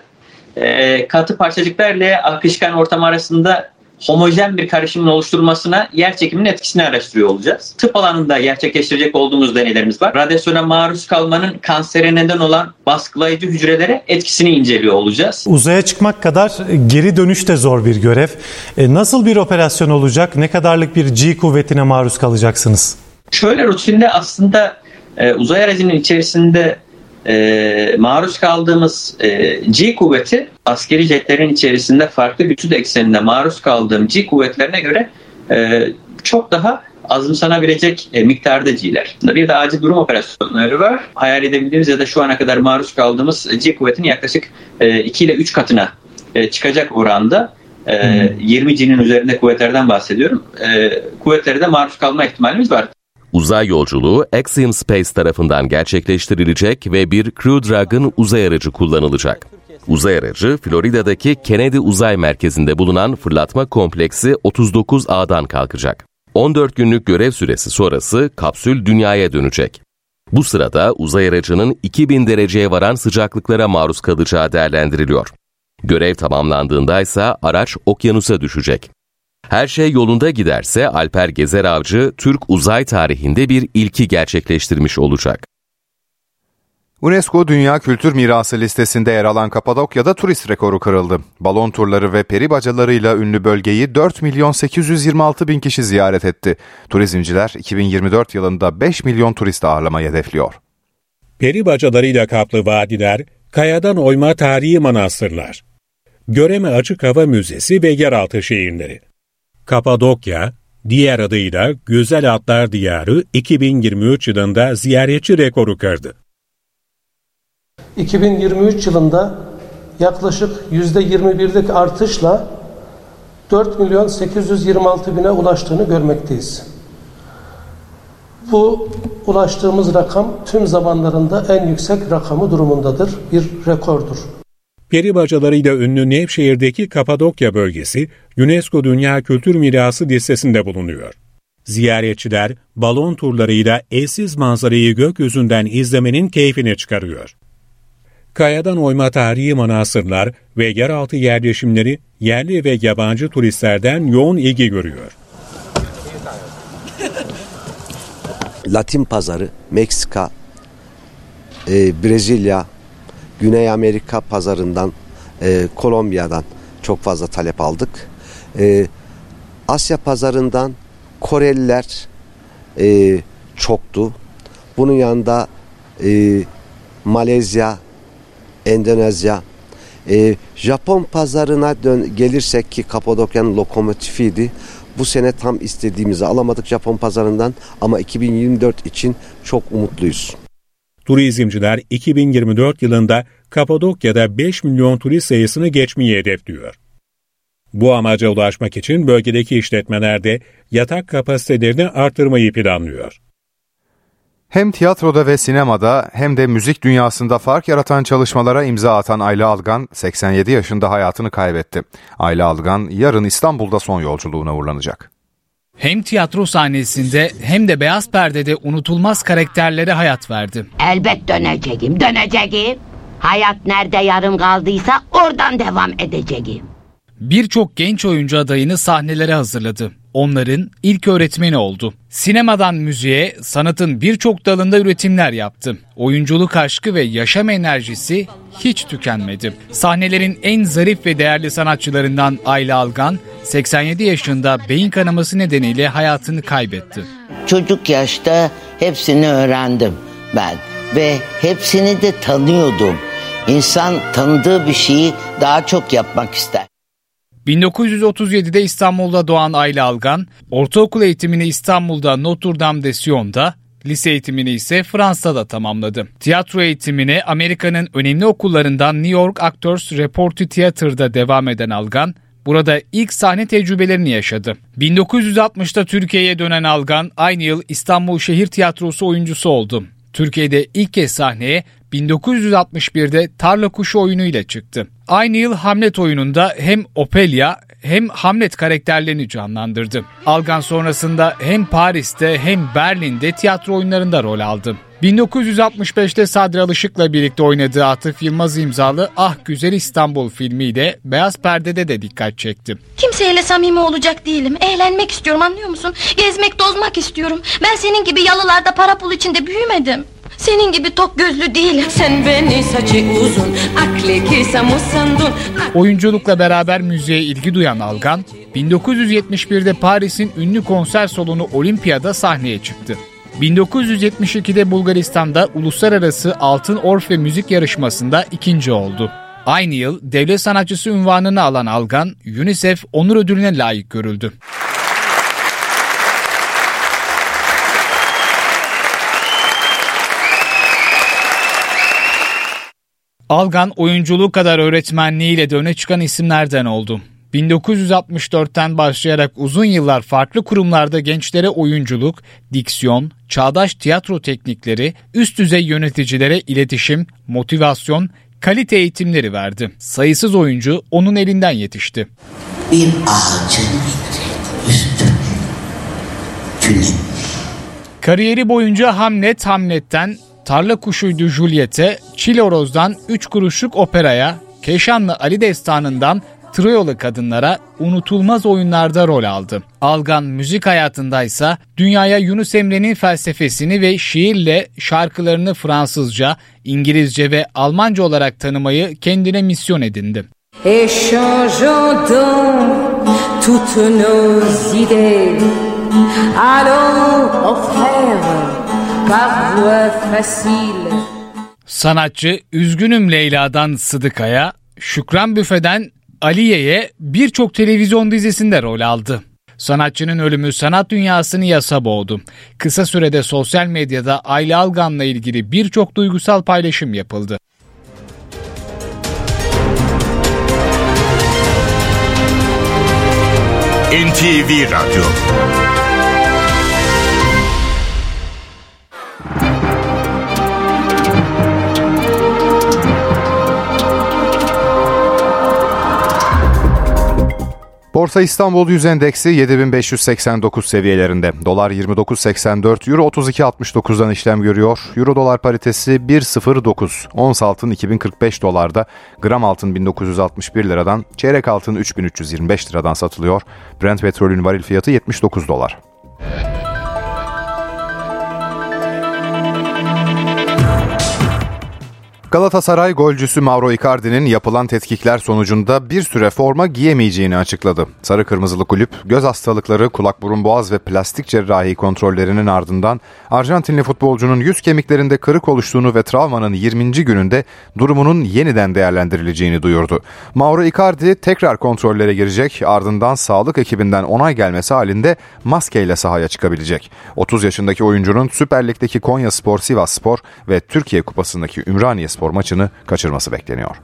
e, katı parçacıklarla akışkan ortam arasında homojen bir karışımın oluşturulmasına yer çekiminin etkisini araştırıyor olacağız. Tıp alanında gerçekleştirecek olduğumuz deneylerimiz var. Radyasyona maruz kalmanın kansere neden olan baskılayıcı hücrelere etkisini inceliyor olacağız. Uzaya çıkmak kadar geri dönüş de zor bir görev. E, nasıl bir operasyon olacak? Ne kadarlık bir G kuvvetine maruz kalacaksınız? Şöyle rutinde aslında e, uzay aracının içerisinde e, maruz kaldığımız e, G kuvveti askeri jetlerin içerisinde farklı güçlü ekseninde maruz kaldığım G kuvvetlerine göre e, çok daha azımsanabilecek e, miktarda G'ler. Bir de acil durum operasyonları var. Hayal edebildiğimiz ya da şu ana kadar maruz kaldığımız G kuvvetinin yaklaşık e, 2 ile 3 katına e, çıkacak oranda. E, 20 G'nin üzerinde kuvvetlerden bahsediyorum. E, kuvvetlere de maruz kalma ihtimalimiz var. Uzay yolculuğu Axiom Space tarafından gerçekleştirilecek ve bir Crew Dragon uzay aracı kullanılacak. Uzay aracı Florida'daki Kennedy Uzay Merkezi'nde bulunan fırlatma kompleksi 39A'dan kalkacak. 14 günlük görev süresi sonrası kapsül dünyaya dönecek. Bu sırada uzay aracının 2000 dereceye varan sıcaklıklara maruz kalacağı değerlendiriliyor. Görev tamamlandığında ise araç okyanusa düşecek. Her şey yolunda giderse Alper Gezer Avcı Türk uzay tarihinde bir ilki gerçekleştirmiş olacak. UNESCO Dünya Kültür Mirası listesinde yer alan Kapadokya'da turist rekoru kırıldı. Balon turları ve peri bacalarıyla ünlü bölgeyi 4 milyon 826 bin kişi ziyaret etti. Turizmciler 2024 yılında 5 milyon turist ağırlamayı hedefliyor. Peri bacalarıyla kaplı vadiler, kayadan oyma tarihi manastırlar, Göreme Açık Hava Müzesi ve yeraltı şehirleri. Kapadokya, diğer adıyla Güzel Atlar Diyarı 2023 yılında ziyaretçi rekoru kırdı. 2023 yılında yaklaşık %21'lik artışla 4 milyon 826 bine ulaştığını görmekteyiz. Bu ulaştığımız rakam tüm zamanlarında en yüksek rakamı durumundadır, bir rekordur. Peri bacalarıyla ünlü Nevşehir'deki Kapadokya bölgesi UNESCO Dünya Kültür Mirası listesinde bulunuyor. Ziyaretçiler balon turlarıyla eşsiz manzarayı gökyüzünden izlemenin keyfini çıkarıyor. Kayadan oyma tarihi manastırlar ve yeraltı yerleşimleri yerli ve yabancı turistlerden yoğun ilgi görüyor. Latin pazarı, Meksika, e, Brezilya, Güney Amerika pazarından, e, Kolombiya'dan çok fazla talep aldık. E, Asya pazarından Koreliler e, çoktu. Bunun yanında e, Malezya, Endonezya, e, Japon pazarına dön gelirsek ki Kapadokya'nın lokomotifiydi. Bu sene tam istediğimizi alamadık Japon pazarından ama 2024 için çok umutluyuz. Turizmciler 2024 yılında Kapadokya'da 5 milyon turist sayısını geçmeyi hedefliyor. Bu amaca ulaşmak için bölgedeki işletmeler de yatak kapasitelerini artırmayı planlıyor. Hem tiyatroda ve sinemada hem de müzik dünyasında fark yaratan çalışmalara imza atan Ayla Algan 87 yaşında hayatını kaybetti. Ayla Algan yarın İstanbul'da son yolculuğuna uğurlanacak. Hem tiyatro sahnesinde hem de beyaz perdede unutulmaz karakterlere hayat verdi. Elbet döneceğim, döneceğim. Hayat nerede yarım kaldıysa oradan devam edeceğim. Birçok genç oyuncu adayını sahnelere hazırladı. Onların ilk öğretmeni oldu. Sinemadan müziğe, sanatın birçok dalında üretimler yaptı. Oyunculuk aşkı ve yaşam enerjisi hiç tükenmedi. Sahnelerin en zarif ve değerli sanatçılarından Ayla Algan, 87 yaşında beyin kanaması nedeniyle hayatını kaybetti. Çocuk yaşta hepsini öğrendim ben ve hepsini de tanıyordum. İnsan tanıdığı bir şeyi daha çok yapmak ister. 1937'de İstanbul'da doğan Ayla Algan, ortaokul eğitimini İstanbul'da Notre Dame de Sion'da, lise eğitimini ise Fransa'da tamamladı. Tiyatro eğitimine Amerika'nın önemli okullarından New York Actors Repertory Theater'da devam eden Algan, burada ilk sahne tecrübelerini yaşadı. 1960'ta Türkiye'ye dönen Algan, aynı yıl İstanbul Şehir Tiyatrosu oyuncusu oldu. Türkiye'de ilk kez sahneye 1961'de Tarla Kuşu oyunu ile çıktı. Aynı yıl Hamlet oyununda hem Ophelia hem Hamlet karakterlerini canlandırdı. Algan sonrasında hem Paris'te hem Berlin'de tiyatro oyunlarında rol aldı. 1965'te Sadri Alışık'la birlikte oynadığı Atıf Yılmaz imzalı Ah Güzel İstanbul filmiyle Beyaz Perde'de de dikkat çekti. Kimseyle samimi olacak değilim. Eğlenmek istiyorum anlıyor musun? Gezmek tozmak istiyorum. Ben senin gibi yalılarda para pul içinde büyümedim. Senin gibi tok gözlü değilim. Sen beni saçı uzun, akli kisa musandun. Oyunculukla beraber müziğe ilgi duyan Algan, 1971'de Paris'in ünlü konser salonu Olimpiyada sahneye çıktı. 1972'de Bulgaristan'da uluslararası Altın Orfe müzik yarışmasında ikinci oldu. Aynı yıl devlet sanatçısı unvanını alan Algan, UNICEF onur ödülüne layık görüldü. Algan oyunculuğu kadar öğretmenliğiyle de öne çıkan isimlerden oldu. 1964'ten başlayarak uzun yıllar farklı kurumlarda gençlere oyunculuk, diksiyon, çağdaş tiyatro teknikleri, üst düzey yöneticilere iletişim, motivasyon, kalite eğitimleri verdi. Sayısız oyuncu onun elinden yetişti. Bir ağacın üstü Kariyeri boyunca Hamlet, Hamlet'ten Tarla Kuşuydu Juliet'e, Çiloroz'dan Üç Kuruşluk Opera'ya, Keşanlı Ali Destanı'ndan Troyalı kadınlara unutulmaz oyunlarda rol aldı. Algan müzik hayatındaysa dünyaya Yunus Emre'nin felsefesini ve şiirle şarkılarını Fransızca, İngilizce ve Almanca olarak tanımayı kendine misyon edindi. Toutes nos idées. Allons Sanatçı Üzgünüm Leyla'dan Sıdıkaya, Şükran Büfe'den Aliye'ye birçok televizyon dizisinde rol aldı. Sanatçının ölümü sanat dünyasını yasa boğdu. Kısa sürede sosyal medyada Ayla Algan'la ilgili birçok duygusal paylaşım yapıldı. NTV Radyo Borsa İstanbul Yüz Endeksi 7589 seviyelerinde. Dolar 29.84, Euro 32.69'dan işlem görüyor. Euro dolar paritesi 1.09. Ons altın 2045 dolarda, gram altın 1961 liradan, çeyrek altın 3325 liradan satılıyor. Brent petrolün varil fiyatı 79 dolar. Galatasaray golcüsü Mauro Icardi'nin yapılan tetkikler sonucunda bir süre forma giyemeyeceğini açıkladı. Sarı Kırmızılı Kulüp göz hastalıkları, kulak burun boğaz ve plastik cerrahi kontrollerinin ardından Arjantinli futbolcunun yüz kemiklerinde kırık oluştuğunu ve travmanın 20. gününde durumunun yeniden değerlendirileceğini duyurdu. Mauro Icardi tekrar kontrollere girecek ardından sağlık ekibinden onay gelmesi halinde maskeyle sahaya çıkabilecek. 30 yaşındaki oyuncunun Süper Lig'deki Konya Spor, Sivas Spor ve Türkiye Kupası'ndaki Ümraniye Spor maçını kaçırması bekleniyor.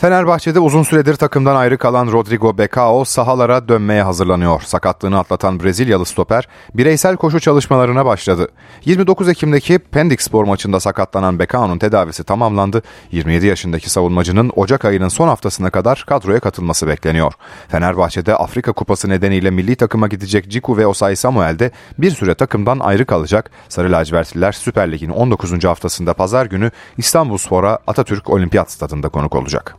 Fenerbahçe'de uzun süredir takımdan ayrı kalan Rodrigo Becao sahalara dönmeye hazırlanıyor. Sakatlığını atlatan Brezilyalı stoper bireysel koşu çalışmalarına başladı. 29 Ekim'deki Pendik Spor maçında sakatlanan Becao'nun tedavisi tamamlandı. 27 yaşındaki savunmacının Ocak ayının son haftasına kadar kadroya katılması bekleniyor. Fenerbahçe'de Afrika Kupası nedeniyle milli takıma gidecek Ciku ve Osay Samuel de bir süre takımdan ayrı kalacak. Sarı lacivertliler Süper Lig'in 19. haftasında pazar günü İstanbul Spor'a Atatürk Olimpiyat Stadında konuk olacak.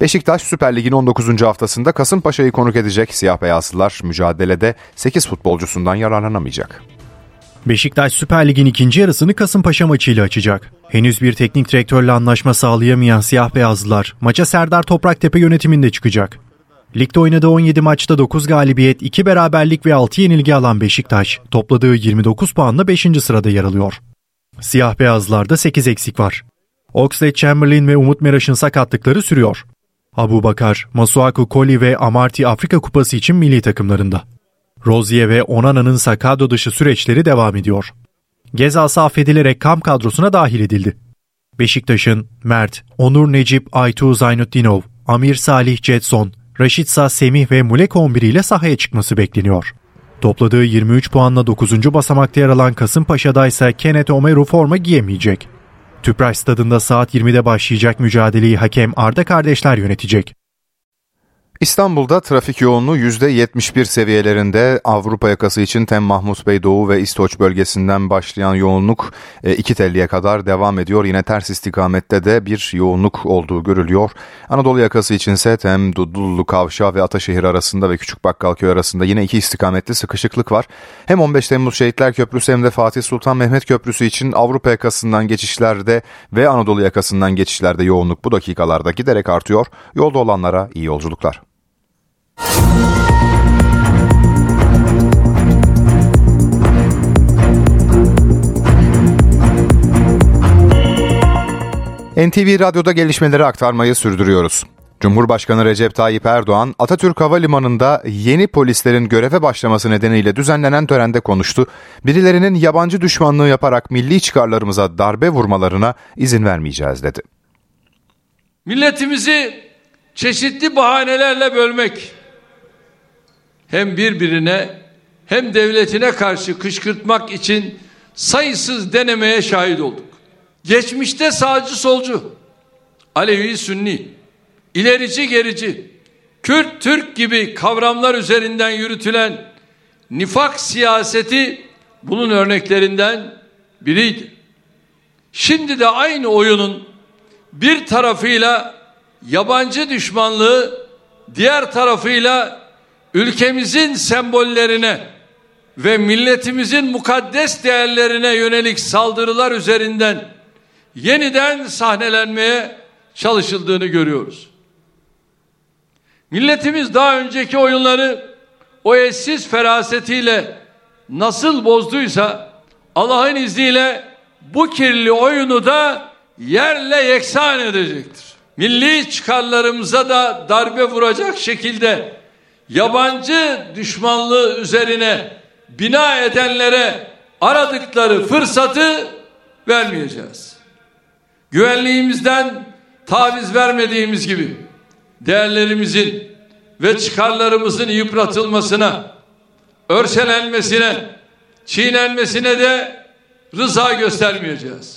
Beşiktaş Süper Lig'in 19. haftasında Kasımpaşa'yı konuk edecek. Siyah beyazlılar mücadelede 8 futbolcusundan yararlanamayacak. Beşiktaş Süper Lig'in ikinci yarısını Kasımpaşa maçıyla açacak. Henüz bir teknik direktörle anlaşma sağlayamayan siyah beyazlılar maça Serdar Topraktepe yönetiminde çıkacak. Ligde oynadığı 17 maçta 9 galibiyet, 2 beraberlik ve 6 yenilgi alan Beşiktaş topladığı 29 puanla 5. sırada yer alıyor. Siyah beyazlarda 8 eksik var. Oxlade Chamberlain ve Umut Meraş'ın sakatlıkları sürüyor. Abu Bakar, Masuaku Koli ve Amarty Afrika Kupası için milli takımlarında. Rozier ve Onana'nın sakado dışı süreçleri devam ediyor. Gezası affedilerek kamp kadrosuna dahil edildi. Beşiktaş'ın Mert, Onur Necip Aytu Zaynutdinov, Amir Salih Jetson, Raşitsa Semih ve Mulek 11 ile sahaya çıkması bekleniyor. Topladığı 23 puanla 9. basamakta yer alan Kasımpaşa'da ise Kenneth Omeru forma giyemeyecek. Tüpraş stadında saat 20'de başlayacak mücadeleyi hakem Arda kardeşler yönetecek. İstanbul'da trafik yoğunluğu %71 seviyelerinde Avrupa yakası için Tem Mahmut Bey Doğu ve İstoç bölgesinden başlayan yoğunluk e, iki telliye kadar devam ediyor. Yine ters istikamette de bir yoğunluk olduğu görülüyor. Anadolu yakası içinse Tem Dudullu Kavşağı ve Ataşehir arasında ve Küçük Bakkalköy arasında yine iki istikametli sıkışıklık var. Hem 15 Temmuz Şehitler Köprüsü hem de Fatih Sultan Mehmet Köprüsü için Avrupa yakasından geçişlerde ve Anadolu yakasından geçişlerde yoğunluk bu dakikalarda giderek artıyor. Yolda olanlara iyi yolculuklar. NTV Radyo'da gelişmeleri aktarmayı sürdürüyoruz. Cumhurbaşkanı Recep Tayyip Erdoğan, Atatürk Havalimanı'nda yeni polislerin göreve başlaması nedeniyle düzenlenen törende konuştu. Birilerinin yabancı düşmanlığı yaparak milli çıkarlarımıza darbe vurmalarına izin vermeyeceğiz dedi. Milletimizi çeşitli bahanelerle bölmek, hem birbirine hem devletine karşı kışkırtmak için sayısız denemeye şahit olduk. Geçmişte sağcı solcu, Alevi Sünni, ilerici gerici, Kürt Türk gibi kavramlar üzerinden yürütülen nifak siyaseti bunun örneklerinden biriydi. Şimdi de aynı oyunun bir tarafıyla yabancı düşmanlığı, diğer tarafıyla ülkemizin sembollerine ve milletimizin mukaddes değerlerine yönelik saldırılar üzerinden yeniden sahnelenmeye çalışıldığını görüyoruz. Milletimiz daha önceki oyunları o eşsiz ferasetiyle nasıl bozduysa Allah'ın izniyle bu kirli oyunu da yerle yeksan edecektir. Milli çıkarlarımıza da darbe vuracak şekilde yabancı düşmanlığı üzerine bina edenlere aradıkları fırsatı vermeyeceğiz. Güvenliğimizden taviz vermediğimiz gibi değerlerimizin ve çıkarlarımızın yıpratılmasına, örselenmesine, çiğnenmesine de rıza göstermeyeceğiz.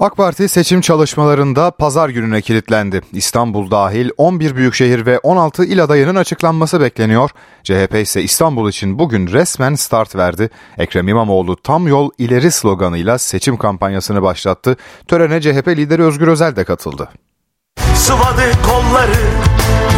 AK Parti seçim çalışmalarında pazar gününe kilitlendi. İstanbul dahil 11 büyükşehir ve 16 il adayının açıklanması bekleniyor. CHP ise İstanbul için bugün resmen start verdi. Ekrem İmamoğlu tam yol ileri sloganıyla seçim kampanyasını başlattı. Törene CHP lideri Özgür Özel de katıldı. Sıvadı kolları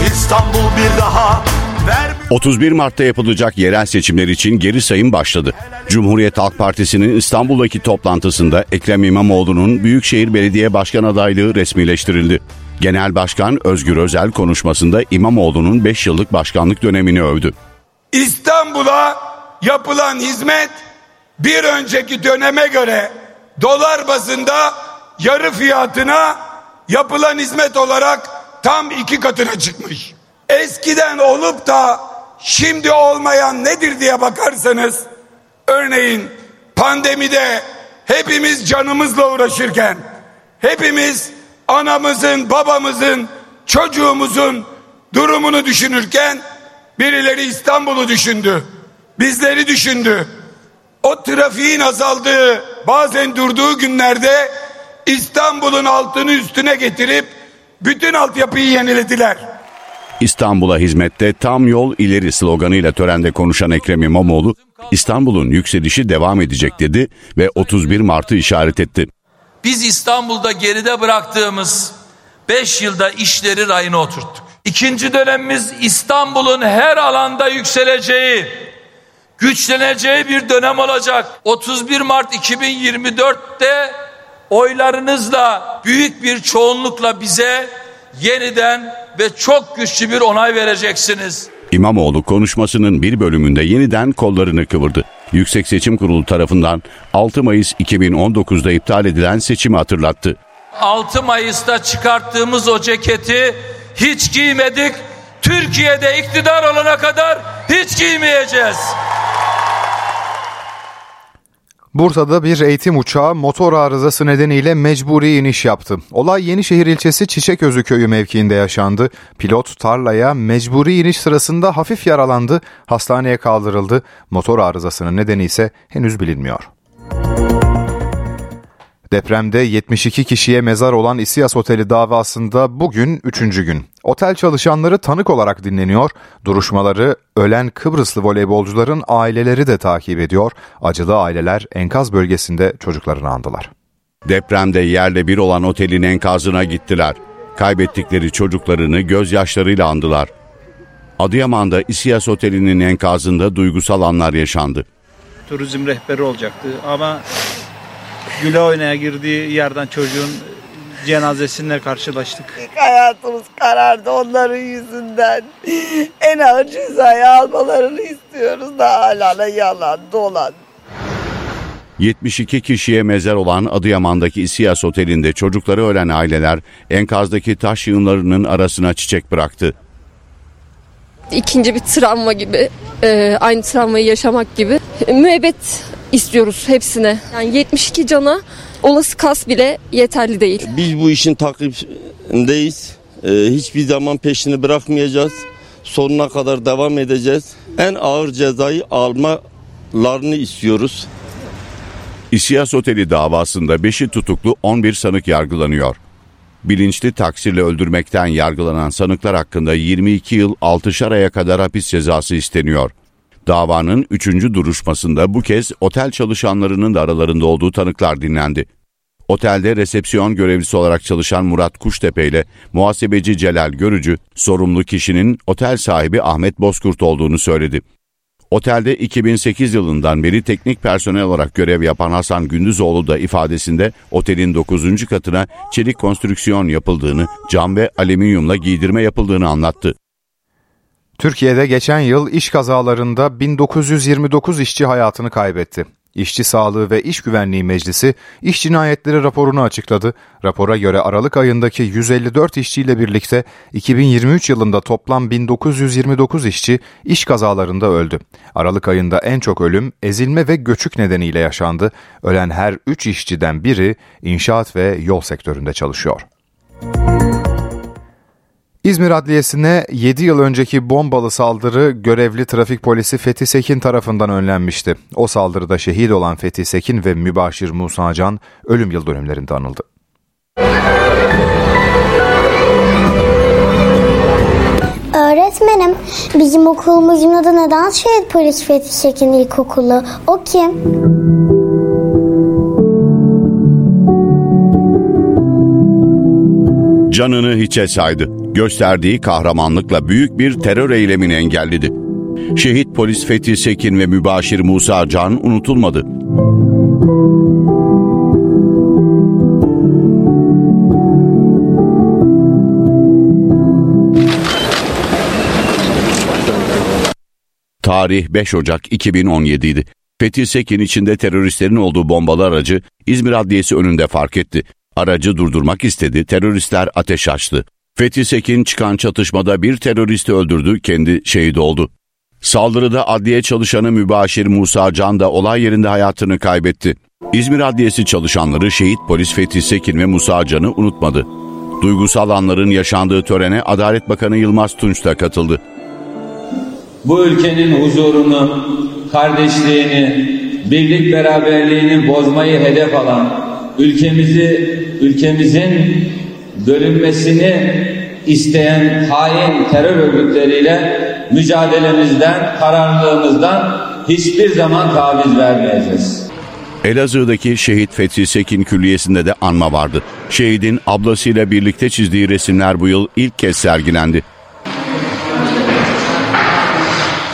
İstanbul bir daha vermiyor. 31 Mart'ta yapılacak yerel seçimler için geri sayım başladı. Cumhuriyet Halk Partisi'nin İstanbul'daki toplantısında Ekrem İmamoğlu'nun Büyükşehir Belediye Başkan adaylığı resmileştirildi. Genel Başkan Özgür Özel konuşmasında İmamoğlu'nun 5 yıllık başkanlık dönemini övdü. İstanbul'a yapılan hizmet bir önceki döneme göre dolar bazında yarı fiyatına yapılan hizmet olarak tam iki katına çıkmış. Eskiden olup da şimdi olmayan nedir diye bakarsanız örneğin pandemide hepimiz canımızla uğraşırken hepimiz anamızın babamızın çocuğumuzun durumunu düşünürken birileri İstanbul'u düşündü bizleri düşündü o trafiğin azaldığı bazen durduğu günlerde İstanbul'un altını üstüne getirip bütün altyapıyı yenilediler. İstanbul'a hizmette tam yol ileri sloganıyla törende konuşan Ekrem İmamoğlu, İstanbul'un yükselişi devam edecek dedi ve 31 Mart'ı işaret etti. Biz İstanbul'da geride bıraktığımız 5 yılda işleri rayına oturttuk. İkinci dönemimiz İstanbul'un her alanda yükseleceği, güçleneceği bir dönem olacak. 31 Mart 2024'te oylarınızla büyük bir çoğunlukla bize yeniden ve çok güçlü bir onay vereceksiniz. İmamoğlu konuşmasının bir bölümünde yeniden kollarını kıvırdı. Yüksek Seçim Kurulu tarafından 6 Mayıs 2019'da iptal edilen seçimi hatırlattı. 6 Mayıs'ta çıkarttığımız o ceketi hiç giymedik. Türkiye'de iktidar olana kadar hiç giymeyeceğiz. Bursa'da bir eğitim uçağı motor arızası nedeniyle mecburi iniş yaptı. Olay Yenişehir ilçesi Çiçeközü köyü mevkiinde yaşandı. Pilot tarlaya mecburi iniş sırasında hafif yaralandı, hastaneye kaldırıldı. Motor arızasının nedeni ise henüz bilinmiyor. Depremde 72 kişiye mezar olan İSİAS Oteli davasında bugün 3. gün. Otel çalışanları tanık olarak dinleniyor, duruşmaları ölen Kıbrıslı voleybolcuların aileleri de takip ediyor. Acılı aileler enkaz bölgesinde çocuklarını andılar. Depremde yerle bir olan otelin enkazına gittiler. Kaybettikleri çocuklarını gözyaşlarıyla andılar. Adıyaman'da İSİAS Oteli'nin enkazında duygusal anlar yaşandı. Turizm rehberi olacaktı ama güle oynaya girdiği yerden çocuğun cenazesiyle karşılaştık. Hayatımız karardı onların yüzünden. En ağır cezayı almalarını istiyoruz da hala da yalan dolan. 72 kişiye mezar olan Adıyaman'daki İSİAS Oteli'nde çocukları ölen aileler enkazdaki taş yığınlarının arasına çiçek bıraktı. İkinci bir travma gibi, e, aynı travmayı yaşamak gibi. Müebbet istiyoruz hepsine. Yani 72 cana olası kas bile yeterli değil. Biz bu işin takipindeyiz. Ee, hiçbir zaman peşini bırakmayacağız. Sonuna kadar devam edeceğiz. En ağır cezayı almalarını istiyoruz. İSİAS Oteli davasında 5'i tutuklu 11 sanık yargılanıyor. Bilinçli taksirle öldürmekten yargılanan sanıklar hakkında 22 yıl 6'şar aya kadar hapis cezası isteniyor. Davanın 3. duruşmasında bu kez otel çalışanlarının da aralarında olduğu tanıklar dinlendi. Otelde resepsiyon görevlisi olarak çalışan Murat Kuştepe ile muhasebeci Celal Görücü, sorumlu kişinin otel sahibi Ahmet Bozkurt olduğunu söyledi. Otelde 2008 yılından beri teknik personel olarak görev yapan Hasan Gündüzoğlu da ifadesinde otelin 9. katına çelik konstrüksiyon yapıldığını, cam ve alüminyumla giydirme yapıldığını anlattı. Türkiye'de geçen yıl iş kazalarında 1929 işçi hayatını kaybetti. İşçi Sağlığı ve İş Güvenliği Meclisi iş cinayetleri raporunu açıkladı. Rapora göre Aralık ayındaki 154 işçiyle birlikte 2023 yılında toplam 1929 işçi iş kazalarında öldü. Aralık ayında en çok ölüm ezilme ve göçük nedeniyle yaşandı. Ölen her 3 işçiden biri inşaat ve yol sektöründe çalışıyor. İzmir Adliyesi'ne 7 yıl önceki bombalı saldırı görevli trafik polisi Fethi Sekin tarafından önlenmişti. O saldırıda şehit olan Fethi Sekin ve Mübaşir Musa Can ölüm yıl dönümlerinde anıldı. Öğretmenim, bizim okulumuzun adı neden Şehit Polis Fethi Sekin İlkokulu? O kim? Canını hiçe saydı. Gösterdiği kahramanlıkla büyük bir terör eylemini engelledi. Şehit polis Fethi Sekin ve mübaşir Musa Can unutulmadı. Tarih 5 Ocak 2017 idi. Fethi Sekin içinde teröristlerin olduğu bombalı aracı İzmir Adliyesi önünde fark etti. Aracı durdurmak istedi, teröristler ateş açtı. Fethi Sekin çıkan çatışmada bir teröristi öldürdü, kendi şehit oldu. Saldırıda adliye çalışanı mübaşir Musa Can da olay yerinde hayatını kaybetti. İzmir Adliyesi çalışanları şehit polis Fethi Sekin ve Musa Can'ı unutmadı. Duygusal anların yaşandığı törene Adalet Bakanı Yılmaz Tunç da katıldı. Bu ülkenin huzurunu, kardeşliğini, birlik beraberliğini bozmayı hedef alan, ülkemizi, ülkemizin bölünmesini isteyen hain terör örgütleriyle mücadelemizden, kararlılığımızdan hiçbir zaman taviz vermeyeceğiz. Elazığ'daki şehit Fethi Sekin Külliyesi'nde de anma vardı. Şehidin ablasıyla birlikte çizdiği resimler bu yıl ilk kez sergilendi.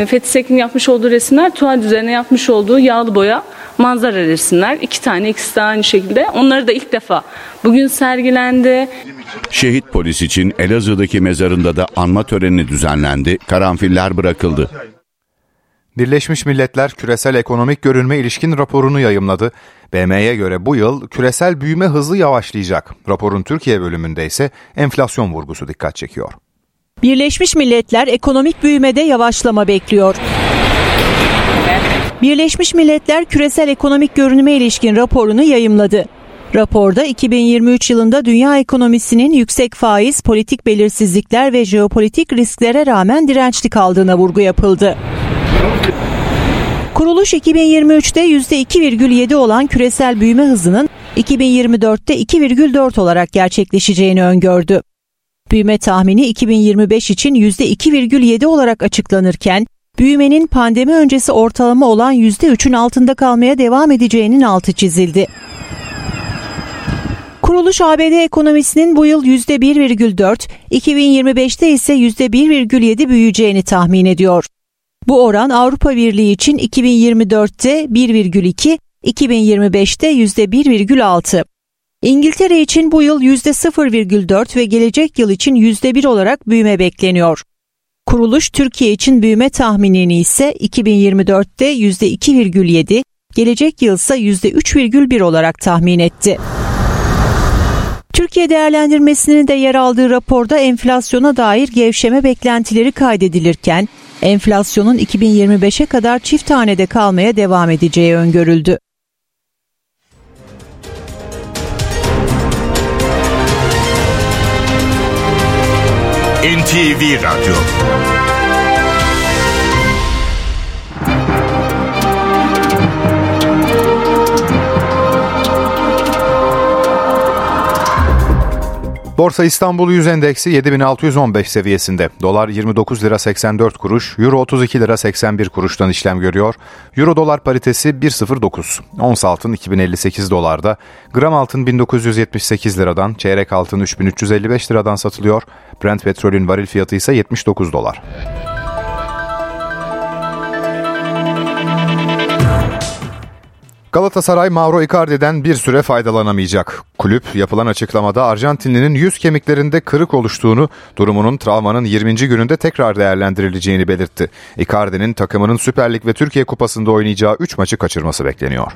Fethi Sekin yapmış olduğu resimler tuval üzerine yapmış olduğu yağlı boya manzara resimler. iki tane ikisi de aynı şekilde. Onları da ilk defa bugün sergilendi. Şehit polis için Elazığ'daki mezarında da anma töreni düzenlendi, karanfiller bırakıldı. Birleşmiş Milletler Küresel Ekonomik Görünme İlişkin raporunu yayımladı. BM'ye göre bu yıl küresel büyüme hızı yavaşlayacak. Raporun Türkiye bölümünde ise enflasyon vurgusu dikkat çekiyor. Birleşmiş Milletler ekonomik büyümede yavaşlama bekliyor. Birleşmiş Milletler Küresel Ekonomik Görünüme ilişkin raporunu yayımladı. Raporda 2023 yılında dünya ekonomisinin yüksek faiz, politik belirsizlikler ve jeopolitik risklere rağmen dirençli kaldığına vurgu yapıldı. Kuruluş 2023'te %2,7 olan küresel büyüme hızının 2024'te 2,4 olarak gerçekleşeceğini öngördü. Büyüme tahmini 2025 için %2,7 olarak açıklanırken büyümenin pandemi öncesi ortalama olan %3'ün altında kalmaya devam edeceğinin altı çizildi. Kuruluş ABD ekonomisinin bu yıl %1,4, 2025'te ise %1,7 büyüyeceğini tahmin ediyor. Bu oran Avrupa Birliği için 2024'te 1,2, 2025'te %1,6. İngiltere için bu yıl %0,4 ve gelecek yıl için %1 olarak büyüme bekleniyor. Kuruluş Türkiye için büyüme tahminini ise 2024'te %2,7, gelecek yıl ise %3,1 olarak tahmin etti. Türkiye değerlendirmesinin de yer aldığı raporda enflasyona dair gevşeme beklentileri kaydedilirken enflasyonun 2025'e kadar çift hanede kalmaya devam edeceği öngörüldü. NTV Radyo Borsa İstanbul Yüz Endeksi 7615 seviyesinde. Dolar 29 lira 84 kuruş, Euro 32 lira 81 kuruştan işlem görüyor. Euro dolar paritesi 1.09. Ons altın 2058 dolarda, gram altın 1978 liradan, çeyrek altın 3355 liradan satılıyor. Brent petrolün varil fiyatı ise 79 dolar. Galatasaray Mauro Icardi'den bir süre faydalanamayacak. Kulüp yapılan açıklamada Arjantinlinin yüz kemiklerinde kırık oluştuğunu, durumunun travmanın 20. gününde tekrar değerlendirileceğini belirtti. Icardi'nin takımının Süper Lig ve Türkiye Kupası'nda oynayacağı 3 maçı kaçırması bekleniyor.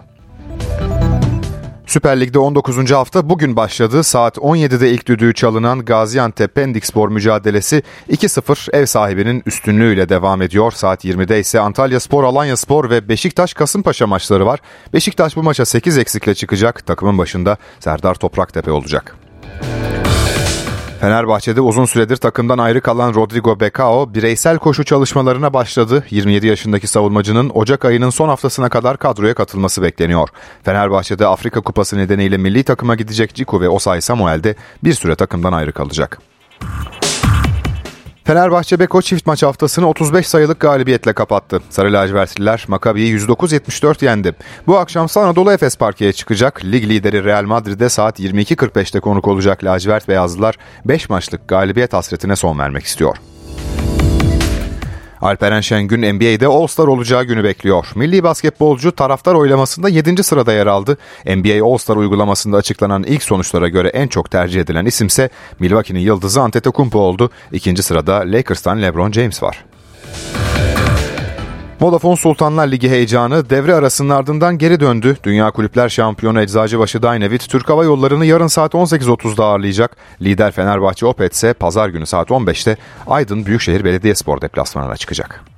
Süper Lig'de 19. hafta bugün başladı. Saat 17'de ilk düdüğü çalınan Gaziantep Pendikspor mücadelesi 2-0 ev sahibinin üstünlüğüyle devam ediyor. Saat 20'de ise Antalya Spor, Alanya Spor ve Beşiktaş Kasımpaşa maçları var. Beşiktaş bu maça 8 eksikle çıkacak. Takımın başında Serdar Topraktepe olacak. Fenerbahçe'de uzun süredir takımdan ayrı kalan Rodrigo Becao bireysel koşu çalışmalarına başladı. 27 yaşındaki savunmacının Ocak ayının son haftasına kadar kadroya katılması bekleniyor. Fenerbahçe'de Afrika Kupası nedeniyle milli takıma gidecek Ciku ve Osay Samuel de bir süre takımdan ayrı kalacak. Fenerbahçe Beko çift maç haftasını 35 sayılık galibiyetle kapattı. Sarı lacivertliler Makabi'yi 109-74 yendi. Bu akşam Anadolu Efes Parkı'ya çıkacak. Lig lideri Real Madrid'e saat 22.45'te konuk olacak lacivert beyazlılar 5 maçlık galibiyet hasretine son vermek istiyor. Alperen Şengün NBA'de All-Star olacağı günü bekliyor. Milli basketbolcu taraftar oylamasında 7. sırada yer aldı. NBA All-Star uygulamasında açıklanan ilk sonuçlara göre en çok tercih edilen isimse Milwaukee'nin yıldızı Antetokounmpo oldu. İkinci sırada Lakers'tan LeBron James var. Vodafone Sultanlar Ligi heyecanı devre arasının ardından geri döndü. Dünya Kulüpler Şampiyonu Eczacıbaşı Dynavit Türk Hava Yolları'nı yarın saat 18.30'da ağırlayacak. Lider Fenerbahçe Opet ise pazar günü saat 15'te Aydın Büyükşehir Belediyespor deplasmanına çıkacak.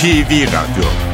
NTV Radyo